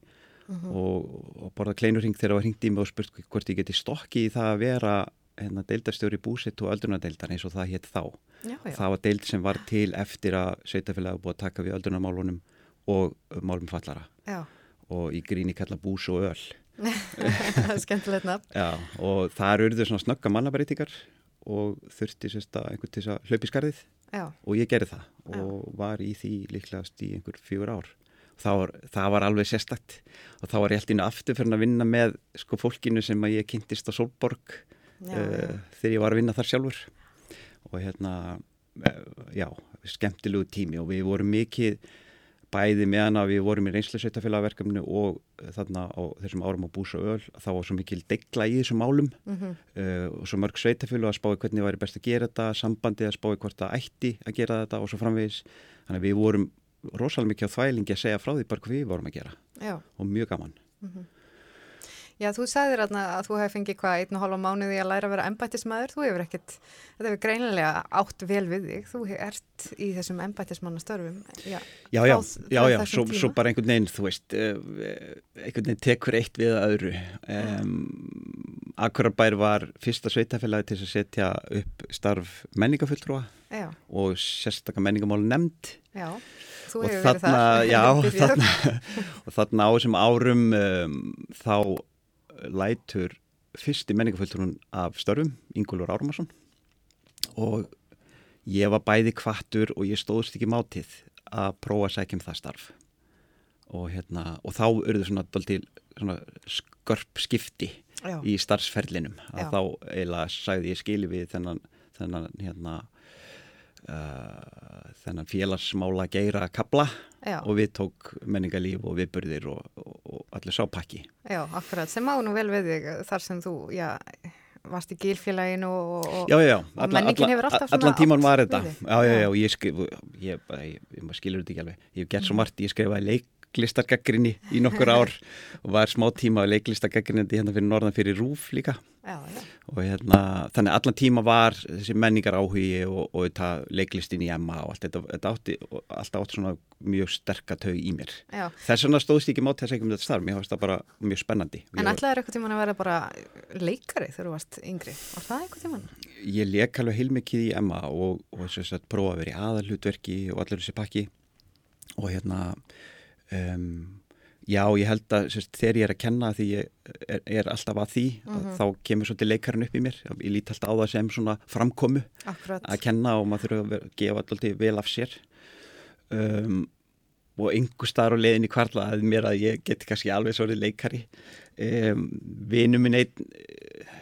mm -hmm. og, og borða kleinurring þegar það var hringt í mig og spurt hvort ég geti stokki í það að vera hérna, deildarstjóri búsitt og öldrunadeildar eins og það hétt þá. Já, já. Það var deild sem var til eftir að sveitafélagi búið að taka við öldrunamálunum og málum fallara já. og í gríni kalla bús og öll. það er skemmtilegt nafn. Já, og það eru urður svona snögga mannabæritíkar og þurfti sérst að einhvern til þess að hlaupi skarðið Já. og ég gerði það og Já. var í því líklegast í einhver fjögur ár var, það var alveg sérstakt. Og þá var ég alltaf aftur fyrir að vinna með sko fólkinu sem að ég kynntist á Solborg uh, þegar ég var að vinna þar sjálfur. Og hérna uh, já, skemmtilegu tími. Og við vorum mikið bæði meðan að við vorum í reynslusveitafélagverkefni og þarna á þessum árum á Búsa öll þá var svo mikil degla í þessum álum mm -hmm. uh, og svo mörg sveitafélag að spái hvernig það væri best að gera þetta, sambandi að spái hvort það ætti að gera þetta og svo framvegis. Þannig að við vorum rosalega mikið á þvælingi að segja frá því bara hvað við vorum að gera Já. og mjög gaman mm -hmm. Já, þú sagðir að þú hefði fengið hvað einn og hálfa mánuði að læra að vera embættismæður, þú hefur ekkert, þetta hefur greinilega átt vel við þig, þú ert í þessum embættismannastörfum. Já, já, já, já, já svo, svo bara einhvern veginn, þú veist, eh, einhvern veginn tekur eitt við öðru. Um, Akurabær var fyrsta sveitafélagi til að setja upp starf menningafulltrúa og sérstaklega menningamál nefnd. Já, þú hefur verið þar. Já, þarna, og þarna á þessum árum um, þá lætur fyrsti menningafulltrún af störfum, Ingólfur Ármarsson og ég var bæði kvattur og ég stóðst ekki mátið að prófa að segja um það starf og, hérna, og þá urðu svona, svona skörp skipti Já. í starfsferlinum að Já. þá eiginlega sagði ég skili við þennan, þennan hérna uh, þennan félagsmála geira kabla Já. og við tók menningalíf og viðburðir og, og, og allir sápakki. Já, akkurat, sem á nú vel við þig þar sem þú, já, varst í gílfélaginu og, já, já, og alla, menningin hefur alltaf svona... Allan tíman var þetta, já, já, já, og ég skrif, ég, ég, ég skilur þetta ekki alveg, ég hef gert svo mm. margt, ég skrifaði leik leiklistargaggrinni í nokkur ár og var smá tíma leiklistargaggrinni hérna fyrir norðan fyrir Rúf líka já, já. og hérna þannig allan tíma var þessi menningar áhugi og, og þetta leiklistin í Emma og allt þetta, þetta átti, alltaf átti svona mjög sterkatög í mér já. þess vegna stóðst ég ekki mátt þess að ekki um þetta starf mér finnst það bara mjög spennandi En ætlaði þér eitthvað tíman að vera bara leikari þegar þú varst yngri, var það eitthvað tíman? Ég leik alveg heilmikið í Emma og, og að prófa að vera í aðalhutverki og allir þessi pakki og hérna Um, já, ég held að sérst, þegar ég er að kenna því ég er, er alltaf að því mm -hmm. að mhm. þá kemur svolítið leikarinn upp í mér ég líti alltaf á það sem svona framkomu Akkurat. að kenna og maður þurfa að gefa alltaf vel af sér um, og einhver starf á leiðin í kvarla að mér að ég geti kannski alveg svolítið leikari um, vinnu minn einn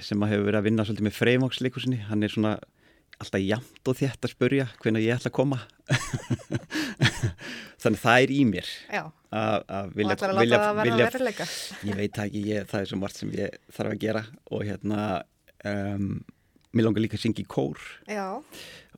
sem að hefur verið að vinna svolítið með freymóksleikusinni, hann er svona alltaf jamt og þétt að spurja hvernig ég ætla að koma þannig það er í mér að vilja, vilja, vilja ég veit ekki, ég, það er svo margt sem ég þarf að gera og hérna um, mér langar líka að syngja í kór. Já.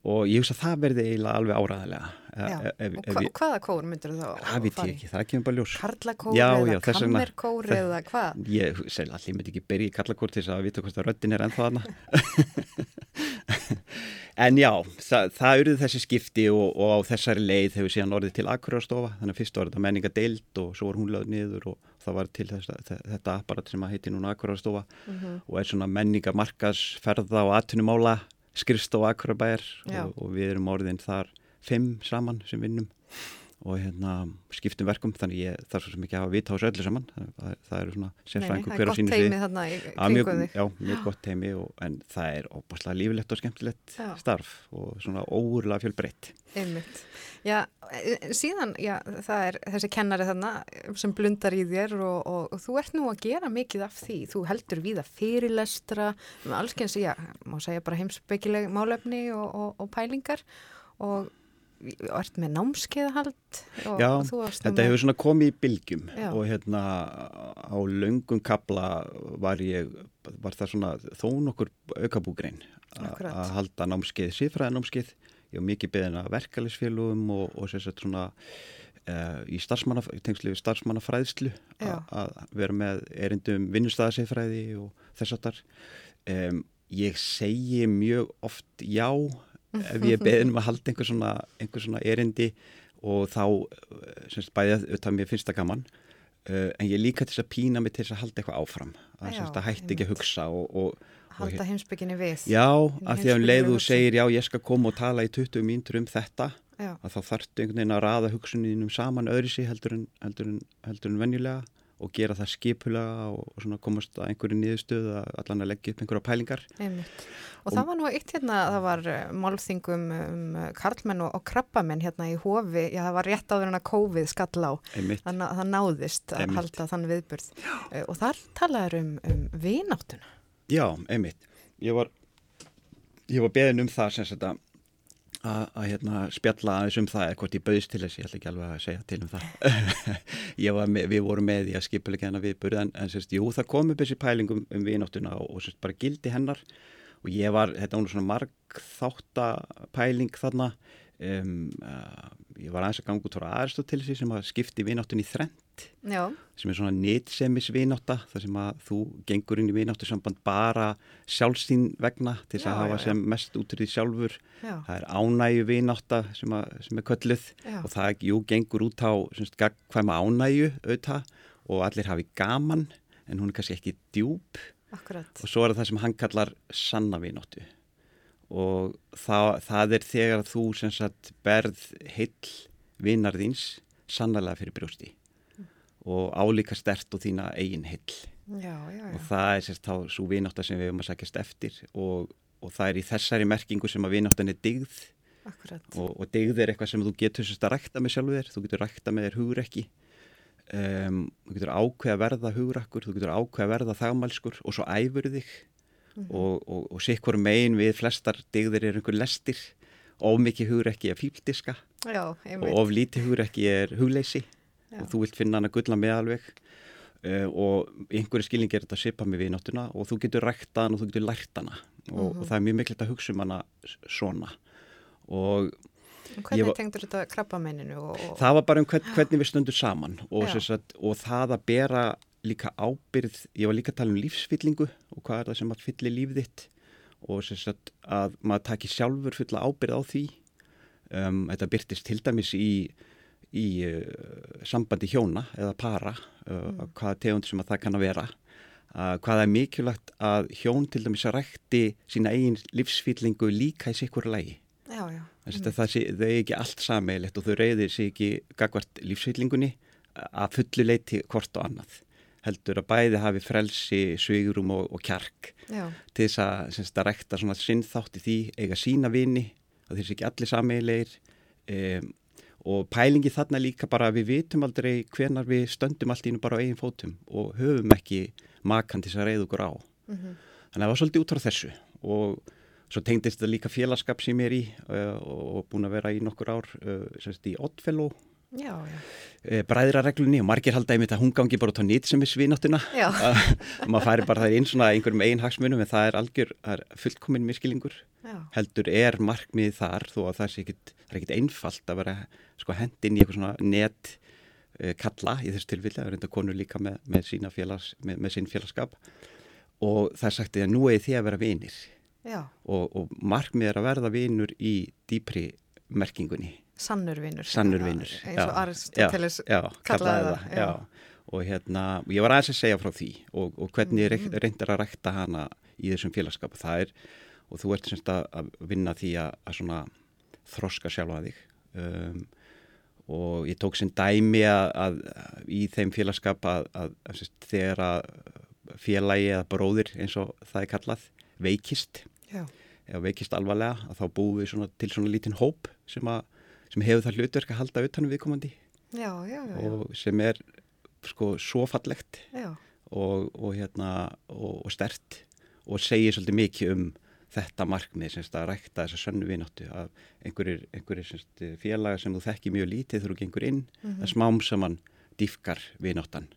Og ég hugsa að það verði eiginlega alveg áraðilega ef, ef, og hva, hvaða kór myndur þú þá? það veit ég ekki, það kemur bara ljós Karlakór já, eða kammerkór eða hvað? ég segla allir myndi ekki byrja í karlakór til þess að vita hvort það röttin er ennþá aðna En já, það, það eruð þessi skipti og, og á þessari leið hefur síðan orðið til akkurarstofa, þannig að fyrst var þetta menningadeild og svo var hún lögð niður og það var til þess, þetta apparat sem að heiti núna akkurarstofa mm -hmm. og er svona menningamarkasferða og atvinnumála skrifst á akkurarbæjar og, og við erum orðin þar fimm saman sem vinnum og hérna, skiptum verkum þannig ég þarf svo mikið að hafa vita á þessu öllu saman. Það, það eru svona sérfræðingur hver á sínu því mjög, já, mjög gott teimi og, en það er óbúslega lífilegt og skemmtilegt já. starf og svona óurlega fjölbreytt. Já, e, síðan já, það er þessi kennari þarna sem blundar í þér og, og, og þú ert nú að gera mikið af því. Þú heldur við að fyrirlestra allskensi, já, má segja bara heimsbyggileg málefni og pælingar og ert með námskeiðahald Já, þetta með... hefur svona komið í bylgjum Já. og hérna á laungum kabla var ég var það svona þó nokkur aukabúgrein að halda námskeið, sífræða námskeið ég var mikið beðin að verkefælisfélugum og, og sérstaklega svona uh, í starfsmanna, starfsmannafræðslu að vera með erindum vinnustæðasífræði og þess að þar um, ég segi mjög oft já ef ég beðin um að halda einhver svona, einhver svona erindi og þá, semst bæðið, þetta mér finnst það gaman uh, en ég líka til að pína mig til að halda eitthvað áfram. Að, já, að hætti ekki að hugsa og, og, halda heimsbygginni við. Já, af því að um leið þú segir já ég skal koma og tala í 20 mínútur um þetta já. að þá þarftu einhvern veginn að raða hugsuninum saman öðru sig heldur en, en, en venjulega og gera það skipulega og, komast að einhverju niðurstöð að allan að leggja upp einhverja pælingar Einmitt. og, það var nú eitt hérna það var eh, málþingum um karlmenn og, og krabbamenn hérna í hofi já það var rétt áður en að COVID skall á þannig að það náðist að einmitt. halda þann viðburð já. Eh, og þar talaður um, um vináttuna Já, einmitt ég var, ég var beðin um það sem þetta að hérna, spjalla aðeins um það eða hvort ég bauðst til þess, ég ætla ekki alveg að segja til um það. Með, við vorum með í að skipilega hennar viðbörð en, en sérst, jú, það kom upp þessi pælingum um, um viðnóttuna og, og sérst, bara gildi hennar. Og ég var, þetta var svona marg þáttapæling þarna um, uh, ég var aðeins að ganga út frá Aristotelesi sem að skipti viðnóttun í þrenn Já. sem er svona nýtsemis viðnótta þar sem að þú gengur inn í viðnóttu samband bara sjálfstín vegna til þess að hafa sem mest útrýði sjálfur já. það er ánægu viðnótta sem, sem er kölluð og það jú, gengur út á hvað með ánægu auðvitað og allir hafi gaman en hún er kannski ekki djúb Akkurat. og svo er það sem hann kallar sanna viðnóttu og það, það er þegar þú sem sagt berð heill vinnar þíns sannlega fyrir brjósti. Mm. og álíka stert og þína eigin heill. Já, já, já. og það er sérst þá svo vináttar sem við höfum að sækjast eftir. Og, og það er í þessari merkingu sem að vináttan er digð og, og digð er eitthvað sem þú getur sérst að rækta með sjálfu þér, þú getur rækta með þér hugrekki. Um, þú getur ákveð að verða hugrakkur, þú getur ákveð að verða þagmælskur og svo æfur þig -hmm. og, og, og sikkur megin við flestar digðir er einhver lestir. Of mikið hugur ekki er fíldiska Já, og of lítið hugur ekki er hugleysi. Já. og þú vilt finna hann að gulla með alveg. Uh, og einhverju skilning er þetta að sipa með viðnáttuna og þú getur rækta hann og þú getur lært hana. Og, mm -hmm. og það er mjög mikilvægt að hugsa um hana svona. Og Hvernig var, tengdur þetta krabbamenninu? Og... Það var bara um hvern, hvernig við stöndum saman. Og, sagt, og það að bera líka ábyrð, ég var líka að tala um lífsfyllingu og hvað er það sem að fylli lífið þitt og sagt, að maður taki sjálfur fulla ábyrð á því um, þetta byrtist til dæmis í, í uh, sambandi hjóna eða para uh, mm. hvaða tegund sem að það kann að vera uh, hvaða er mikilvægt að hjón til dæmis að rækti sína eigin lífsfyllingu líka í sikkur lagi já, já. Mm. það er ekki allt sammeilegt og þau reyðir sér ekki gagvart lífsfyllingunni að fullu leiti hvort og annað heldur að bæði hafi frelsi, svigurum og, og kjark Já. til þess að, semst, að rekta svona sinnþátt í því eiga sína vini að þeir sé ekki allir sameilegir um, og pælingi þarna líka bara við vitum aldrei hvenar við stöndum allt ínum bara á eigin fótum og höfum ekki makan til þess að reyða okkur á mm -hmm. þannig að það var svolítið út frá þessu og svo tengdist þetta líka félagskap sem ég er í uh, og búin að vera í nokkur ár uh, semst í Oddfellow Já, já. Eh, bræðrareglunni og margir halda einmitt að hún gangi bara út á nýtt sem er svináttuna og maður færi bara það inn svona einhverjum einn hagsmunum en það er algjör, það er fullkominn miskilingur heldur er markmið þar þó að það er ekkit einfalt að vera sko hendin í eitthvað svona net uh, kalla í þessu tilvilli það er reynda konur líka með, með, félags, með, með sín félagskap. Og það er sagt að nú er þið að vera vinir. Og, og markmið er að verða vinur í dýpri merkingunni Sannurvinur Sannurvinur eins og Aristoteles kallaði það, það. og hérna, ég var aðeins að segja frá því og, og hvernig mm -hmm. reyndar að rækta hana í þessum félagskap það er, og þú ert semst að vinna því að, að svona þroska sjálfa þig um, og ég tók sem dæmi að, að í þeim félagskap að, að þegar að félagi eða bróðir eins og það er kallað veikist Já. eða veikist alvarlega að þá búum við svona, til svona lítinn hóp sem að sem hefur það hlutverk að halda utanum viðkomandi já, já, og sem er sko svo fallegt og, og hérna og, og stert og segir svolítið mikið um þetta markmið semst að rækta þessa sönnu vináttu að einhverjir, einhverjir semst, félaga sem þú þekki mjög lítið þurfu gengur inn mm -hmm. að smám saman dýfkar vináttan.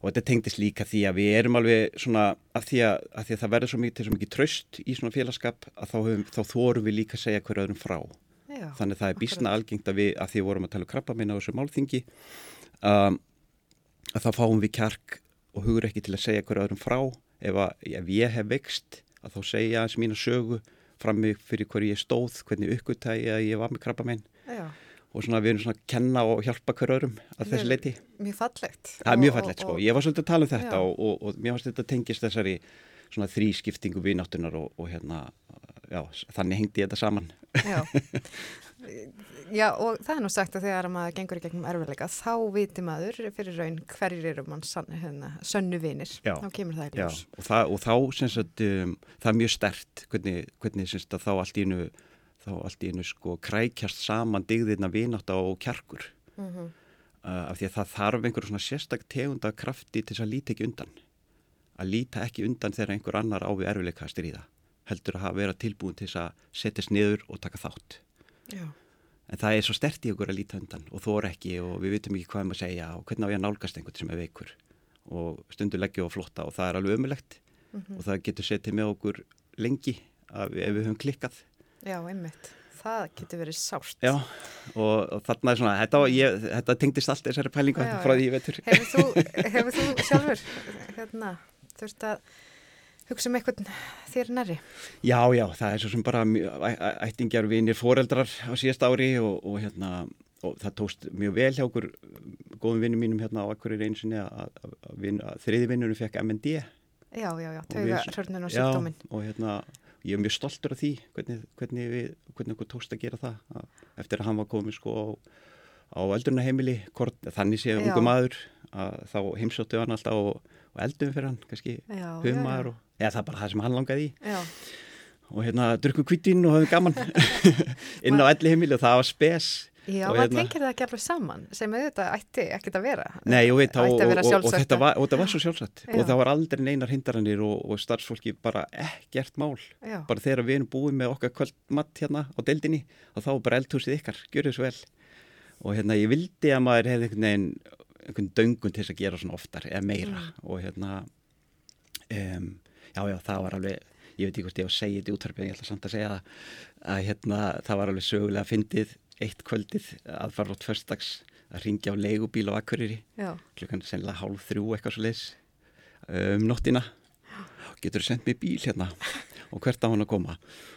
Og þetta tengdist líka því að við erum alveg svona að því að, að, því að það verður svo mikið, svo mikið tröst í svona félagskap að þá, þá þórum við líka að segja hverju öðrum frá Já, þannig það er bísna algengt að við, að því vorum að tala um krabba minna á þessu málþingi um, að þá fáum við kjark og hugur ekki til að segja hverju öðrum frá. Ef, að, ef ég hef vext að þá segja eins mín að sögu fram með fyrir hverju ég stóð, hvernig uppgöttægi að ég var með krabba minn og svona við erum svona að kenna og hjálpa hverjum að þessi leiti. Mjög fallegt. Það er mjög fallegt sko, ég var svolítið að tala um þetta og, og, og mér fannst þetta tengist þessari svona þrískiptingu við náttunar og, og hérna, já, þannig hengdi ég þetta saman. Já. Já og það er nú sagt að þegar maður gengur í gegnum erfiðleika þá viti maður fyrir raun hverjir eru mann hérna, sönnu vinir, já, þá kemur það í ljós. Já og, það, og þá syns að um, það er mjög stert hvernig, hvernig syns að þá allt í einu þá allt í einu sko krækjast saman digðirna vinátt á kjarkur mm -hmm. uh, af því að það þarf einhver svona sérstak tegunda krafti til þess að líta ekki undan að líta ekki undan þegar einhver annar á við erfileika styrýða heldur að verið tilbúin til þess að setjast niður og taka þátt Já. en það er svo stert í okkur að líta undan og þó er ekki og við vitum ekki hvað um að segja og hvernig á ég að nálgast einhvern sem er veikur og stundu leggja og flotta og það er alveg ömulegt mm -hmm. og það getur setið með okkur lengi ef við höfum klikkað Já, einmitt. Það getur verið sárt. Já, og, og þarna er svona, þetta, ég, þetta tengdist allt þessari pælingu já, frá því ég veitur. Hefur þú, hefur þú sjálfur, hérna, þurft að hugsa um eitthvað þér næri? Já, já, það er svo sem bara ættingjar vinir foreldrar á síðast ári og, og hérna, og það tókst mjög vel hjá okkur góðum vinnum mínum hérna á akkurir einsinni að, þriði vinnunum fekk MND. Já, já, já, tauga hörnun og síkdóminn. Já, og hérna ég er mjög stoltur af því hvernig, hvernig við hvernig okkur tókst að gera það eftir að hann var komið sko á, á eldurnaheimili þannig séð ungu maður að þá heimsóttu hann alltaf og eldum fyrir hann kannski humar og eða það er bara það sem hann langaði í. Já. og hérna drukkum kvítinn og höfum gaman. Inn á elli heimili og það var spes. Já, maður hérna, tengir það ekki alveg saman? Sem auðvitað ætti ekkert að vera. Nei, og, veit, og, og, og þetta var, var svo sjálfsagt. Já. og það var aldrei neinar hindaranir og starfsfólki bara ekkert mál. Já. bara þegar við erum búið með okkar kvöldmatt hérna á deildinni og þá bara eldhúsið ykkar, gjör þið svo vel. Og hérna ég vildi að maður hefði einhvern veginn einhvern döngun til þess að gera svona oftar eða meira. Mm. og hérna um, já já það var alveg ég veit ekki hvort ég á að segja þetta í útvarpið en ég ætla samt að segja það að hérna það var alveg sögulega fyndið eitt kvöldið aðfara átt förstags að ringja á leigubíl á Akureyri klukkan sennilega hálf þrjú eitthvað svo leis um nóttina. Getur þú sendt mér bíl hérna? Og hvert á hann að koma?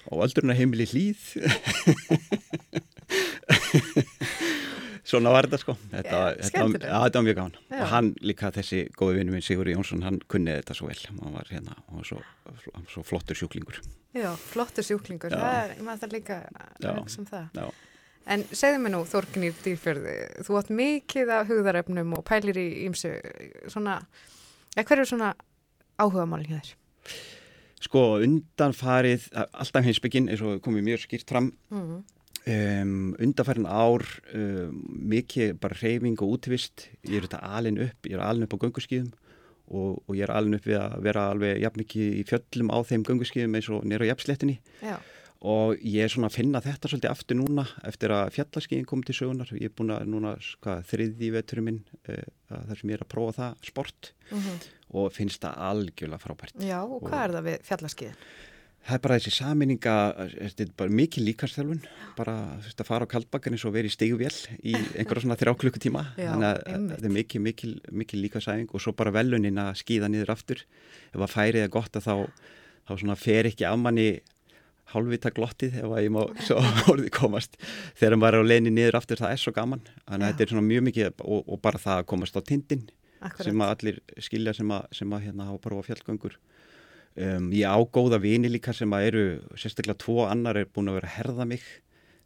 Og öldurna heimili hlýð svona var þetta sko. Þetta, yeah, þetta, ja, þetta var mjög gáðan og hann líka þessi góði vinnu minn Sigur Jónsson hann kunnið þetta svo vel. Hann var hérna og svo, svo flottur sjúklingur. Já, flottur sjúklingur, Já. það er maður það líka sem það. Já. En segðu mig nú, Þorgnir Dýrfjörði, þú átt mikið af hugðaröfnum og pælir í ímsu, svona, hver eru svona áhuga hjá þér? Sko, undanfarið, alltaf hinsbygginn, eins og komið mjög skýrt fram, mm. -hmm. Um, undanfarið ár, um, mikið bara reyfing og útvist, ég er þetta alin upp, ég er alin upp á gönguskýðum og, og ég er alin upp við að vera alveg jafn mikið í fjöllum á þeim gönguskýðum eins og nýra á jafnslettinni. Já og ég er svona að finna þetta svolítið aftur núna eftir að fjallarskiðin kom til sögunar ég er búin að núna ska, þriði veturum minn uh, þar sem ég er að prófa það sport uh mhm. -huh. og finnst það algjörlega frábært Já, og, og hvað er það við fjallarskiðin? Það er bara þessi saminninga þetta er bara mikið líkarsþjálfun bara veist, að fara á kaldbakkan eins og vera í stegjuvél í einhverja svona þrjá klukkutíma. Þannig að þetta er mikið, mikið, mikið líkarsæfing og svo bara velunin að skýða niður aftur. Ef að færið er gott að þá þá fer ekki af manni hálfvita glottið ef að ég má svo orðið komast. Þegar maður er á leini niður aftur það er svo gaman. Þannig að þetta er svona mjög mikið og, og bara það að komast á tindin Akkurat. sem að allir skilja sem að, sem að hérna hafa prófa fjallgöngur um, ég ágóða vini líka sem að eru sérstaklega tvo annar er búin að vera að herða mig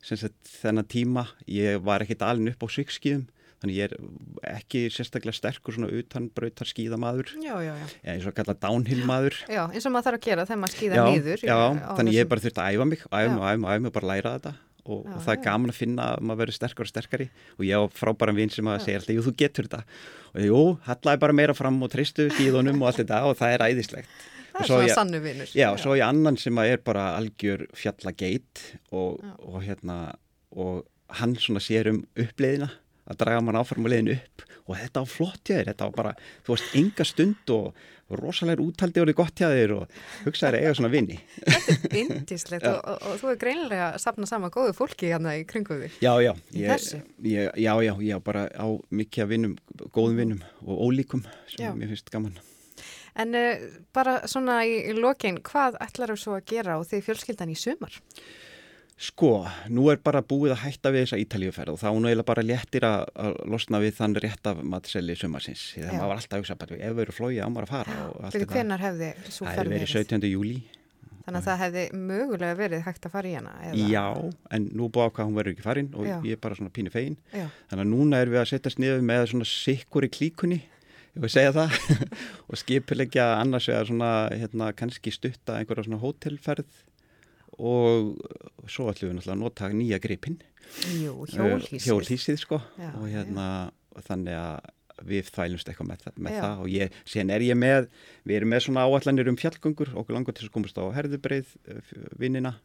þennan tíma. Ég var ekkit alin upp á svikskíðum þannig ég er ekki sérstaklega sterkur svona utanbrautar skíðamaður eins og kalla downhill maður. Já, eins og maður þarf að gera þegar maður skíða nýður þannig ég er bara þurft að æfa mig æfa mig, æfa mig, æfa mig og bara læra þetta. Og, já, og það er gaman að finna að maður verður sterkar og sterkari. Og ég á frábæran vinn sem að segja alltaf, jú þú getur þetta. Og jú, hallaði bara meira fram og tristu skíðunum og allt þetta. Og það er æðislegt Það er svona sannu vinnur Já, svo ég annan sem er bara algjör fjallageit og, og hérna og hann svona sér um uppleiðina að draga mann áfram og leiðin upp. Og þetta var flott hjá þér, þetta var bara þú varst enga stund og rosalega úttaldi og þið gott hjá þér og hugsaður eiga svona vinni Þetta er indislegt og, og, og þú er greinilega að sapna sama góðu fólki hérna í kringu því Já, já, ég, ég, já, já, ég bara á mikið vinnum, góðum vinnum og ólíkum sem já. mér finnst gaman En uh, bara svona í, í lokin, hvað ætlar þú svo að gera á því fjölskyldan í sumar? Sko, nú er bara búið að hætta við þessa ítalíuferð og þá nú eiginlega bara léttir að, að losna við þann rétt af matselli sumarsins. Þegar maður var alltaf að hugsa bara ef við erum flóið á maður að fara. Fyrir hvernar hefði svo ferð verið? Það hefði verið 17. júli. Þannig að það hefði mögulega verið hægt að fara í hana? Eða? Já, en nú búið á hvað hún verður ekki farin og Já. ég er bara svona pínu fegin. Já. Þannig að núna er við að setjast niður með svona sikkur í klíkunni ég vil segja það. Og skipilegja annars eða svona hérna, kannski stutta einhverja svona hótelferð. Og svo ætlum við náttúrulega að nota nýja gripinn. Hjólhísið hjólhísið sko. Já, og hérna já. þannig að við þælumst eitthvað með, það, með það. Og ég, sen er ég með við erum með svona áallanir um fjallgöngur. Okkur langar til að komast á herðubreið eh, vinnina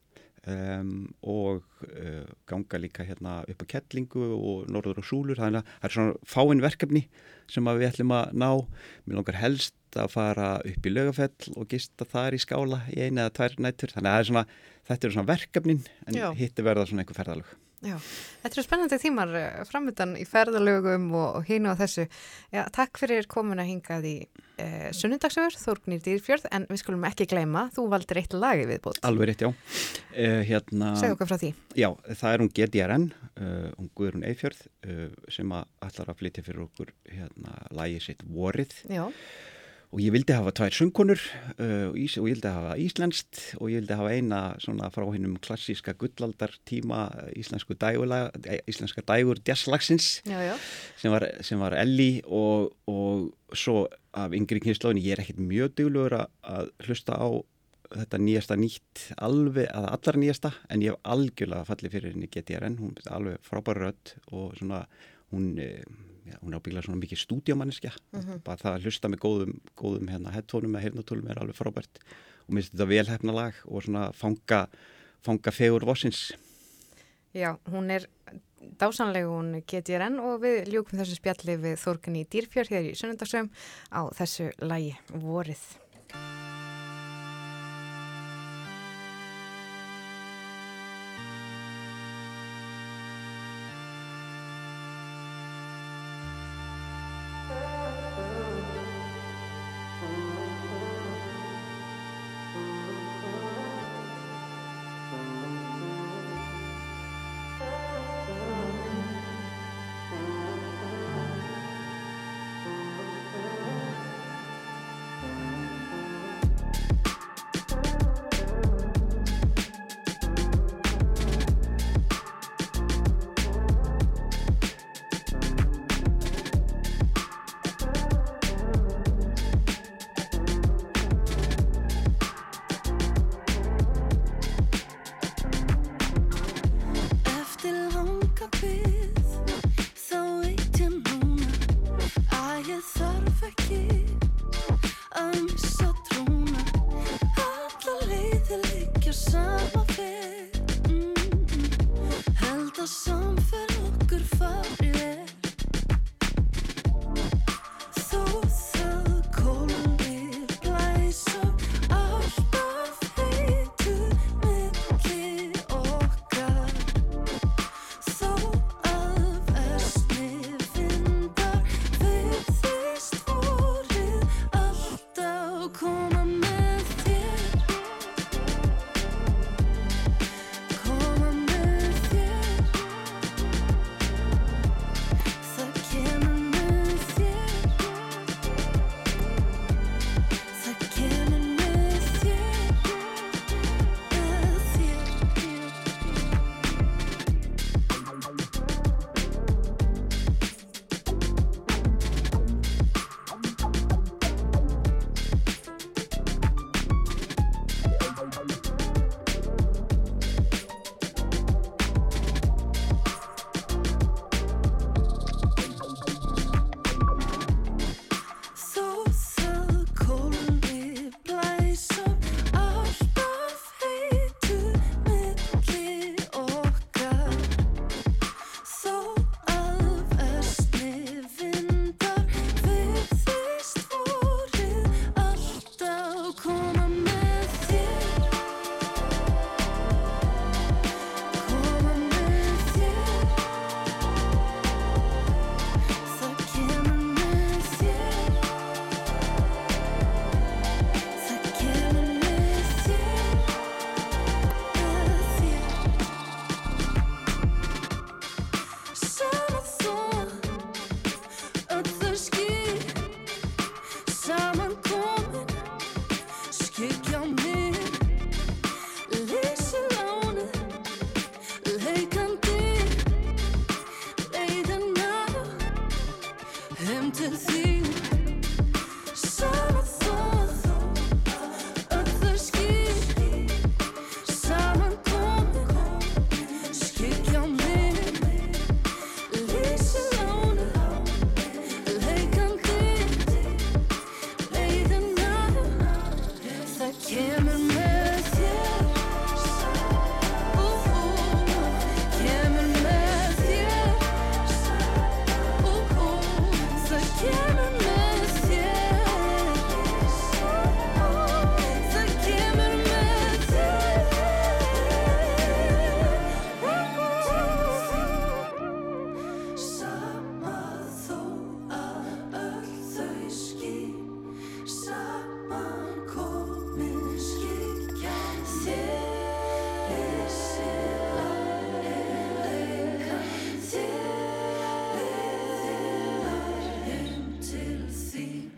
um, og uh, ganga líka hérna upp á kettlingu og norður og súlur. Þannig að það er svona fáinn verkefni sem við ætlum að ná. Mér langar helst að fara upp í lögafell og gista þar í skála í eina eða tvær nættur þannig að er svona, þetta eru svona verkefnin en hitti verða svona einhver ferðalög. Já, þetta eru spennandi tímar eh, framöndan í ferðalögum og, og hínu á þessu. Já, takk fyrir komin að hingað í eh, sunnundagsögur, Þórgnir Dýrfjörð, en við skulum ekki gleyma, þú valdir eitt lagi viðbútt. Alveg rétt, já. Eh, hérna, Segð okkar frá því. Já, það er hún GDRN, uh, hún Guðrún Eifjörð, uh, sem að allar að flytja fyrir okkur hérna, lagi sitt vorið. Já og ég vildi hafa tvær söngkonur uh, og ég vildi hafa íslenskt og ég vildi hafa eina svona frá hennum klassíska gullaldar tíma íslensku dægula, eh, íslenska dægur jazzlagsins sem var, sem var Elli og, og svo af yngri kynnslóðin ég er ekkert mjög dugluður að hlusta á þetta nýjasta nýtt alveg, að allar nýjasta en ég hef algjörlega fallið fyrir henni GTRN, hún er alveg frábæra rödd og svona hún já, hún er ábygglega svona mikið stúdíamanniska mm -hmm. bara það að hlusta með góðum, góðum hérna, headphone-um eða heyrnatólum er alveg frábært. Og minnst þetta velhæfna lag og svona fanga, fanga fegur vossins Já, hún er dásanleg hún getið enn og við ljúkum þessu spjalli við Þórkan í Dýrfjörð hér í Sunnundarsöfum á þessu lagi vorið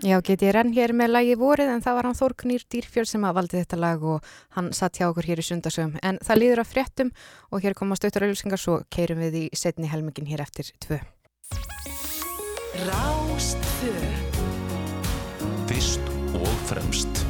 Já, get ég renn hér með lagi vorið en það var hann Þórknýr Dýrfjörð sem að valdi þetta lag og hann satt hjá okkur hér í sundasögum. En það líður að fréttum og hér koma stöttur auðvilsingar svo keirum við í setni helmingin hér eftir tvö. Rástfö Fyrst og fremst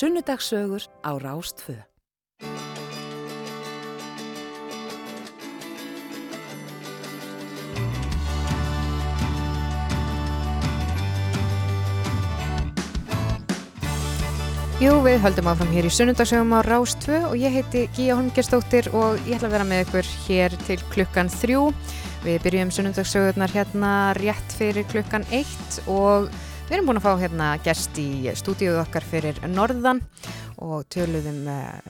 Sunnudagsögur á Rástfö. Jú, við höldum áfram hér í Sunnudagsögum á Rástfö og ég heiti Gíja Holmgerstóttir og ég ætla að vera með ykkur hér til klukkan þrjú. Við byrjum Sunnudagsögurnar hérna rétt fyrir klukkan eitt og Við erum búin að fá hérna gæst í stúdíuð okkar fyrir Norðan og töluðum eh,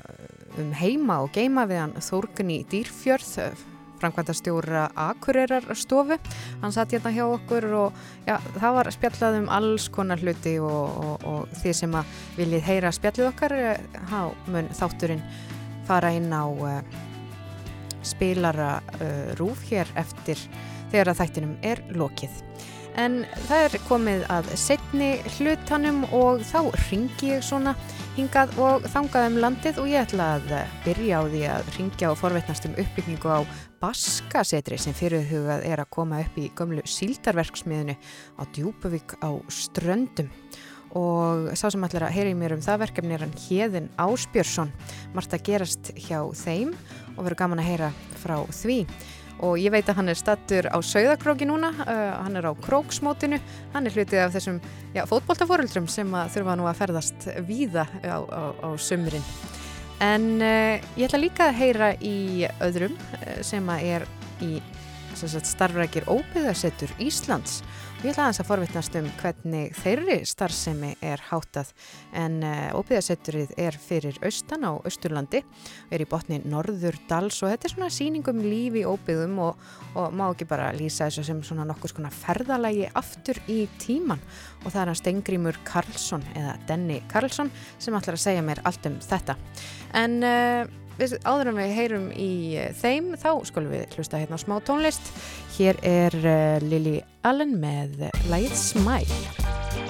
um heima og geima við hann Þórgunni Dýrfjörð, framkvæmda stjóra Akureyrar stofu. Hann satt hérna hjá okkur og já, það var spjallað um alls konar hluti og, og, og því sem að viljið heyra spjallið okkar, há eh, mun þátturinn fara inn á uh, spilara uh, rúf hér eftir þegar að þættinum er lokið. En það er komið að setni hlutanum og þá ringi ég svona hingað og þangað um landið og ég ætla að byrja á því að ringja og forvetnast um uppbyggingu á Baskasetri sem fyrirhugað er að koma upp í gömlu síldarverksmiðinu á Djúpavík á Ströndum. Og sá sem allir að heyri mér um það verkefni er hann Hjeðin Áspjörsson margt að gerast hjá þeim og verður gaman að heyra frá því og ég veit að hann er stattur á Sauðakróki núna, uh, hann er á Króksmótinu, hann er hlutið af þessum fótbóltafóröldrum sem að þurfa nú að ferðast víða á, á, á sömurinn. En uh, ég ætla líka að heyra í öðrum uh, sem að er í starfrækir óbyggðarsettur Íslands Ég ætla aðeins að forvittnast um hvernig þeirri starfsemi er hátað en uh, eh, er fyrir austan á Östurlandi, er í botni Norður Dals og þetta er svona síningum lífi óbyggðum og, og má ekki bara lýsa þessu sem svona nokkus konar ferðalagi aftur í tíman og það er hann Stengrimur Karlsson eða Denny Karlsson sem ætlar að segja mér allt um þetta. En uh, við, áður en við heyrum í uh, þeim þá skulum við hlusta hérna á smá tónlist. Hér er uh, Lili Allen með lægið Smile.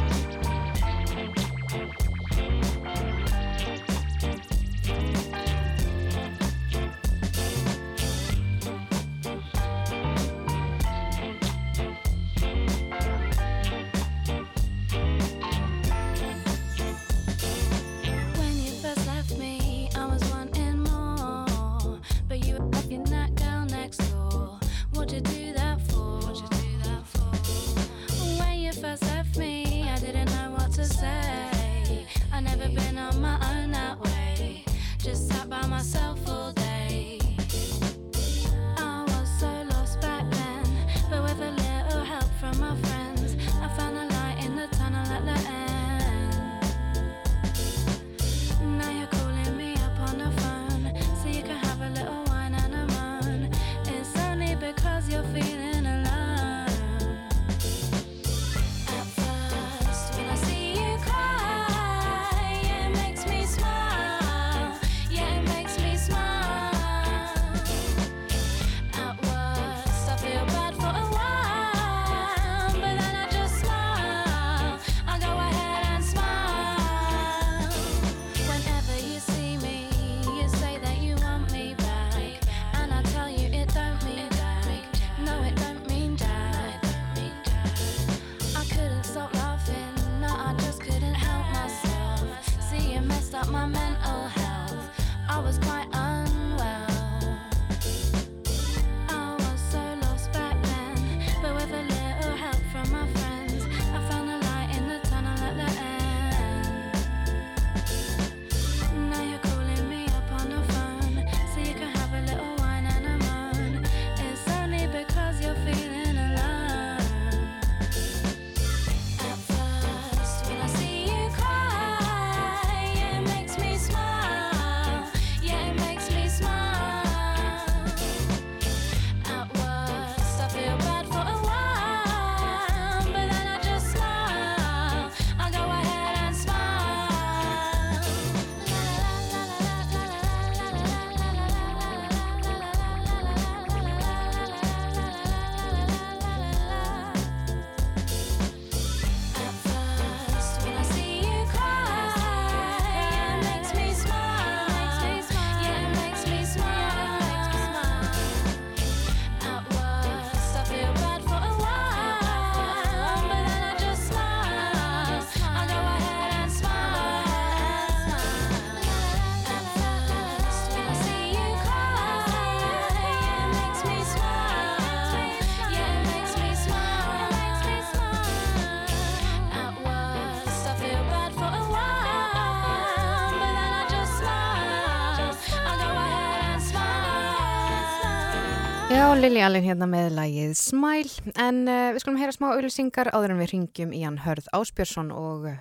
Lili Allen hérna með lagið Smile en uh, við skulum heyra smá auðvilsingar áður en við ringjum í hann Hörð Áspjörsson og uh,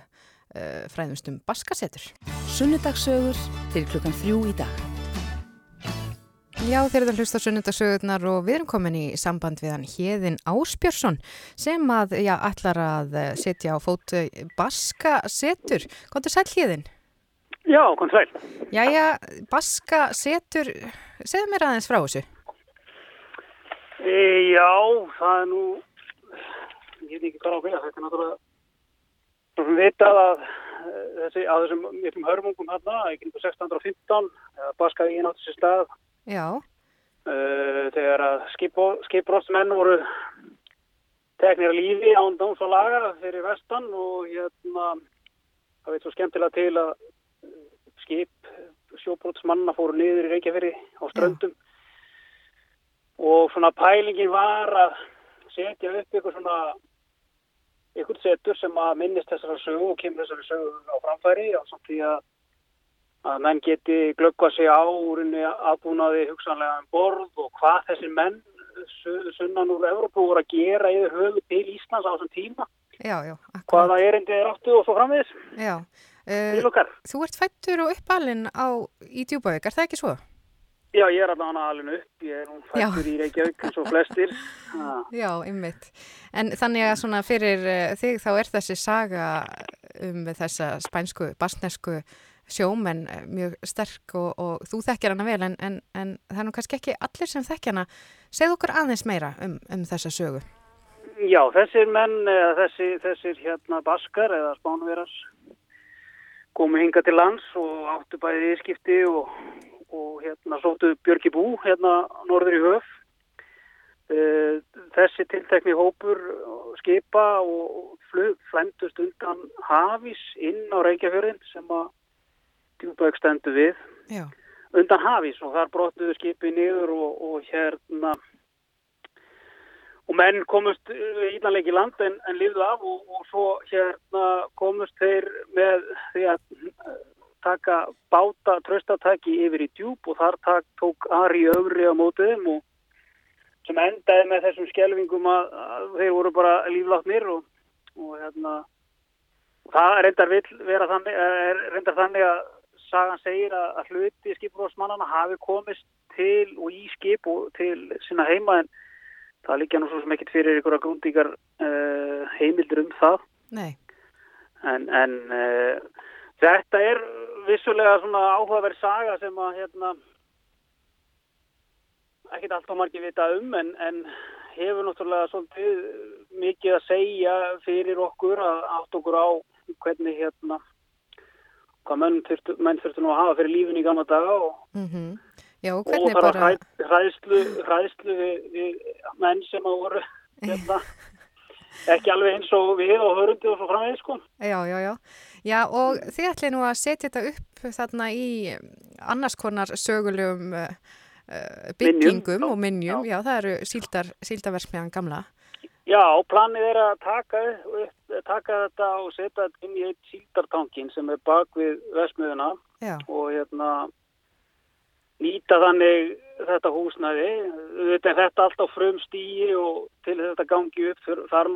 fræðumstum Baskasetur. Sunnudagsögur til klukkan þrjú í dag. Já þeir eru að hlusta sunnudagsögurnar og við erum komin í samband við hann Hjeðin Áspjörsson sem að, já, ætlar að eh, setja á fót Baskasetur. Hvað er sæl Hjeðin? Já, er sæl? Já, já, Baskasetur, segð mér aðeins frá þessu. E, já, það er nú, ég veit ekki hvað á að byrja. Þetta er náttúrulega, við vitað að eh, þessi, að þessum miklum hörmungum hérna, ekki 1615, baskaði ég náttúrulega sér stað. Já. Uh, þegar að skipbrótsmenn voru teknir lífi án dáns og laga fyrir vestan og hérna það veit svo skemmtilega til að skip sjóbrótsmanna fóru niður í Reykjavíri á ströndum. Og svona pælingin var að setja upp ykkur svona ykkur setur sem að minnist þessara sögu og kemur þessari sögu á framfæri á samt því að að menn geti glöggva sig á úrinni aðbúnaði hugsanlega um borð og hvað þessir menn sunnan úr Európa voru að gera yfir höfu til Íslands á þessum tíma. Já, já, hvaða erindi er áttu og svo framviðis Já, uh, þú ert fættur og uppalinn á í Djúbavík, er það ekki svo? Já, ég er alveg alveg upp, ég er hún fættur í Reykjavík eins og flestir Já, ymmit En þannig að svona fyrir uh, þig þá er þessi saga um þessa spænsku, basnesku sjómenn eh, mjög sterk og, og þú þekkjar hana vel en, en, en það er nú kannski ekki allir sem þekkja hana. Segð okkur aðeins meira um, um þessa sögu. Já, þessir menn, þessi, þessir hérna baskar eða spánverar komu hinga til lands og áttu bæðið í skipti og, og hérna sóttu Björki Bú hérna norður í höf. Eh, þessi tiltekni hópur skipa og flæmdust undan hafís inn á Reykjafjörðin sem að djúbauk stendu við Já. undan hafís og þar brottuðu skipi niður og, og hérna og menn komust ílanleiki land en, en lífðu af og, og svo hérna komust þeir með því að taka báta tröstatæki yfir í djúb og þar tak, tók Ari öfri á mótiðum og sem endaði með þessum skjelvingum að, að þeir voru bara lífláttnir og, og hérna það reyndar vill vera þannig, reyndar þannig að sagan segir að, að hluti skipurhóðsmannana hafi komist til og í skip og til sinna heima en það líka nú svo sem ekkit fyrir ykkur að grúndíkar uh, heimildur um það Nei. en, en uh, þetta er vissulega svona áhugaverð saga sem að hérna ekkit allt á margi vita um en, en hefur náttúrulega svolítið mikið að segja fyrir okkur að átt okkur á hvernig hérna hvað menn þurftu, menn þurftu nú að hafa fyrir lífin í gamla daga og, mm -hmm. Já, og það bara... var hræðslu, hræðslu við, við menn sem að voru hérna, ekki alveg eins og við og hörundi og svo framvegð sko. Já, já, já. Já, og þið ætli nú að setja þetta upp þarna í annars konar sögulegum uh, byggingum minnjum, og minnjum, já. já, það eru síldar, síldarversmiðan gamla. Já, planið er að taka, taka þetta og setja þetta inn í eitt síldartankin sem er bak við vesmiðuna og hérna, nýta þannig þetta húsnæði. Þetta er alltaf frum stíi og til þetta gangi upp það er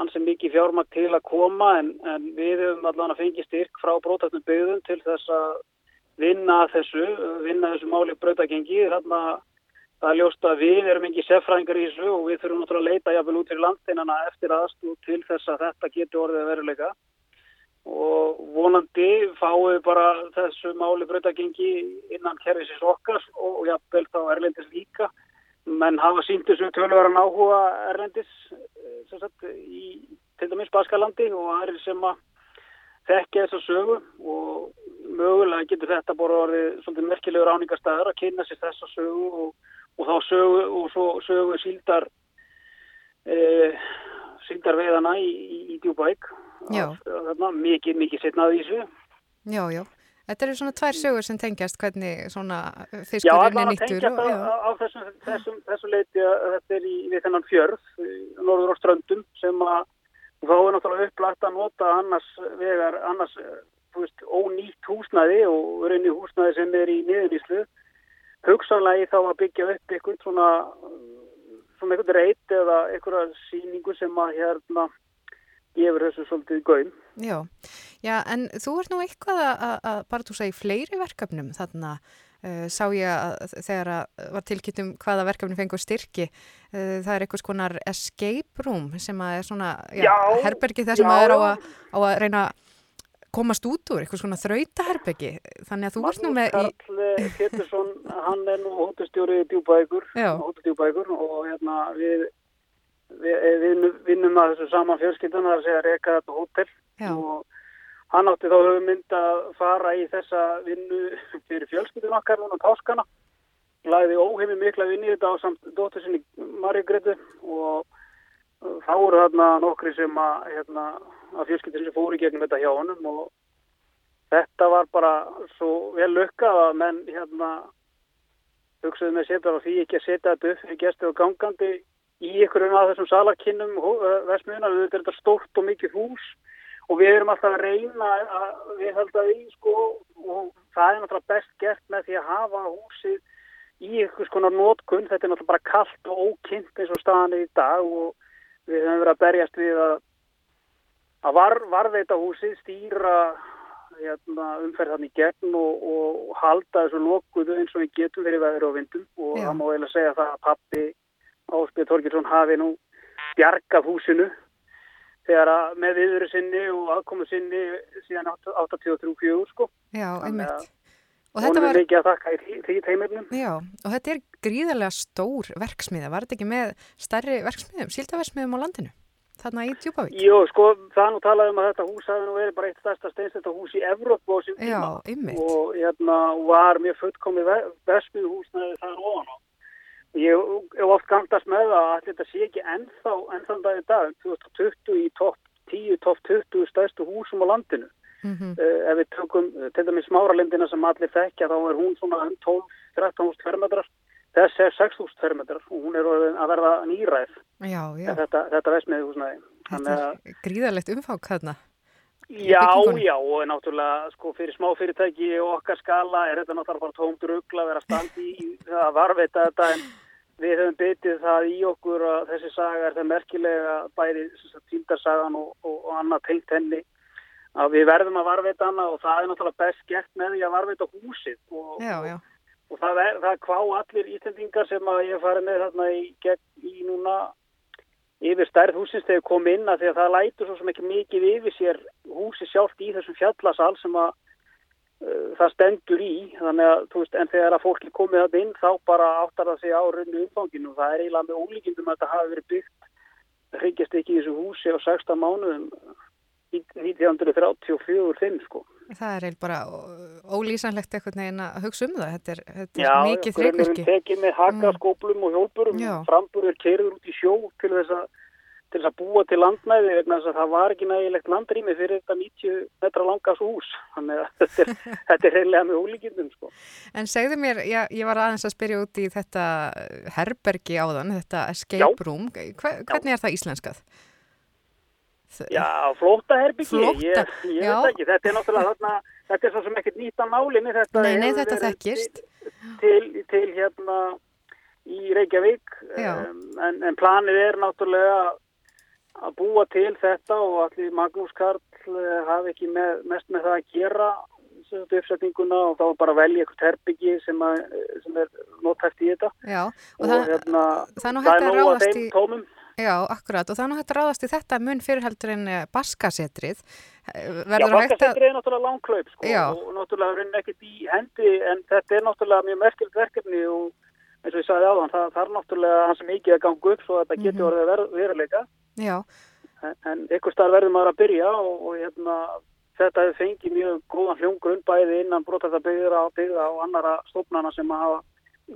náttúrulega ansið mikið fjármakt til að koma en, en við höfum allavega fengið styrk frá brótættum byggðum til þess að vinna þessu, vinna þessu máli brötagengi þarna Það er ljóst að við erum ekki seffræðingar í þessu og við þurfum náttúrulega að leita jáfnvel út í landinana eftir aðstú til þess að þetta getur orðið veruleika. Og vonandi fáum við bara þessu máli breytagengi innan kervisins okkar og jáfnvel þá Erlendis líka menn hafa sínt þessu tölvaran áhuga Erlendis sagt, í til dæmis Baskalandi og aðrir sem að þekka þess að sögu og mögulega getur þetta bara orðið svolítið merkilegur áningarstaður að kynna sér þess að sögu og og þá sögu og svo sögu síldar e, síldar veðana í, í, í Djúbæk mikið, mikið setnaði í þessu. Já, já Þetta eru svona tvær sögur sem tengjast hvernig svona fiskurinn er nýttur. Já, það tengjast á, á þessum, þessum, þessum leiti að þetta er í, við þennan fjörð, norður á ströndum sem að þá er náttúrulega upplagt að nota annars vegar, annars, þú veist, ónýtt húsnæði og raunni húsnæði sem er í niðuníslu hugsanlega þá að byggja upp einhvern svona, svona einhvern reyt eða einhverja síningu sem að hérna gefur þessu svolítið gaum. Já, já en þú ert nú eitthvað að, bara þú segi fleiri verkefnum þarna uh, sá ég að þegar að var tilkynnt um hvaða verkefni fengur styrki uh, það er einhvers konar escape room sem að er svona já, já, herbergi sem að er á að, á að reyna komast út úr eitthvað svona þrautaherbyggi þannig að þú varst nú með Karl í... Pettersson, hann er nú hóttustjóri djúbækur, hóttustjóri og hérna við við, við vinnum að þessu saman fjölskyldun það er að segja reyka þetta hótel. Já. og hann átti þá höfum mynd að fara í þessa vinnu fyrir fjölskyldun okkar og táskana lagði óheimi mikla vinn í þetta á samt dóttur sinni Marja Gretu og þá voru þarna nokkri sem að, hérna, að fjölskyldun sem fóri gegnum þetta hjá honum. Og þetta var bara svo vel lukkað að menn hérna hugsaðu með setja á því ekki að setja þetta upp fyrir gæstu og gangandi í ykkurinn af þessum salakinnum versmiðunar, þetta er þetta stórt og mikið hús og við erum alltaf að reyna að við held að í sko og það er náttúrulega best gert með því að hafa húsið í ykkur skonar nótkunn, þetta er náttúrulega bara kallt og ókynnt eins og staðan í dag og við höfum verið að berjast við að að var, varveita húsið stýra hérna, umferð hann í gegn og, og halda þessu lokuðu eins og við getum verið veður og vindum. Og það má eiginlega segja það að pappi Áspið Torgilsson hafi nú bjargað húsinu þegar að með viðveru sinni og aðkomu sinni síðan 83-4 sko. Já, einmitt. Og þetta var ekki að þakka í því teimurnum. Já, og þetta er gríðarlega stór verksmiða. Var þetta ekki með stærri verksmiðum, síldaversmiðum á landinu? þarna í Djúpavík? Jú, sko, það nú talaðum að þetta hús hafi nú verið bara eitt stærsta steinstætta hús í Evróp og, og hérna var mjög fullkomið vesmið húsnaði þar ofan á. Ég hef oft gangast með að þetta sé ekki ennþá ennþann dag í dag, 2020 í topp 10, topp 20 stærstu húsum á landinu. Mm -hmm. uh, ef við tökum til dæmis smáralindina sem allir þekkja þá er hún svona 12-13 húst fermetrar Þess er 6.000 fermetrar og hún er að verða nýræð já, já. þetta, þetta vesmiði húsnaði. Þetta er gríðarlegt umfák hérna. Já, já og náttúrulega sko fyrir smá fyrirtæki og okkar skala er þetta náttúrulega bara tómt ruggla að vera standi í að varveita þetta en við höfum byttið það í okkur að þessi saga er það merkilega bæri tíldarsagan og, og, og annað tengt henni að við verðum að varveita hana og það er náttúrulega best gert með því að varveita húsið og, já, já. og það er kvá allir ístendingar sem að ég farið með þarna í, í núna yfir stærð húsins þegar kom inn að því að það lætur svo sem ekki mikið yfir sér húsi sjálft í þessum fjallasal sem að uh, það stendur í. Þannig að þú veist en þegar að fólki komið það inn þá bara áttar það sig á rauninu umfanginu. Og það er eiginlega með ólíkindum að þetta hafi verið byggt hryggjast ekki í þessu húsi á 16 mánuðum 1934-5 sko. Það er eiginlega bara ólýsanlegt eitthvað neginn að hugsa um það. Þetta er, þetta er Já, mikið þreikverki Já, tekið með hakaskóplum mm. og hjólpurum framburður kerður út í sjó til þess að til þess að búa til landnæði vegna þess að það var ekki nægilegt landrými fyrir þetta 90 metra langas hús. Þannig að þetta er, þetta er reynilega með ólíkindum sko. En segðu mér, já, ég var aðeins að spyrja út í þetta herbergi áðan, þetta escape room. Hvernig er það íslenskað? Já, flóta herbyggi, ég, ég veit ekki, þetta er náttúrulega þarna, þetta er svo sem ekkert nýtt á nálinni, þetta nei, nei, þetta þekkist. Til, til, til hérna í Reykjavík, um, en, en planið er náttúrulega að búa til þetta og allir Magnús Karl uh, hafi ekki með, mest með það að gera uppsetninguna og þá bara velja eitthvað herbyggi sem, sem er nótæft í þetta. Já, og, og það, hérna, það er nú að ráðast í... Tómum. Já, akkurat og þannig hægt að ráðast í þetta mun fyrirheldur en eh, baskasetrið. Eh, Já, baskasetrið er náttúrulega langklaup sko, og náttúrulega er henni ekkert í hendi en þetta er náttúrulega mjög merkilt verkefni og eins og ég sagði áðan, það, það er náttúrulega hans mikið að ganga upp svo að þetta getur mm -hmm. orðið veruleika. Já. En, en ykkur starf verður maður að byrja og, og hérna, þetta hefur fengið mjög góðan hljóngrunn bæði innan brotarðabygðra og byggða og annara stofnana sem að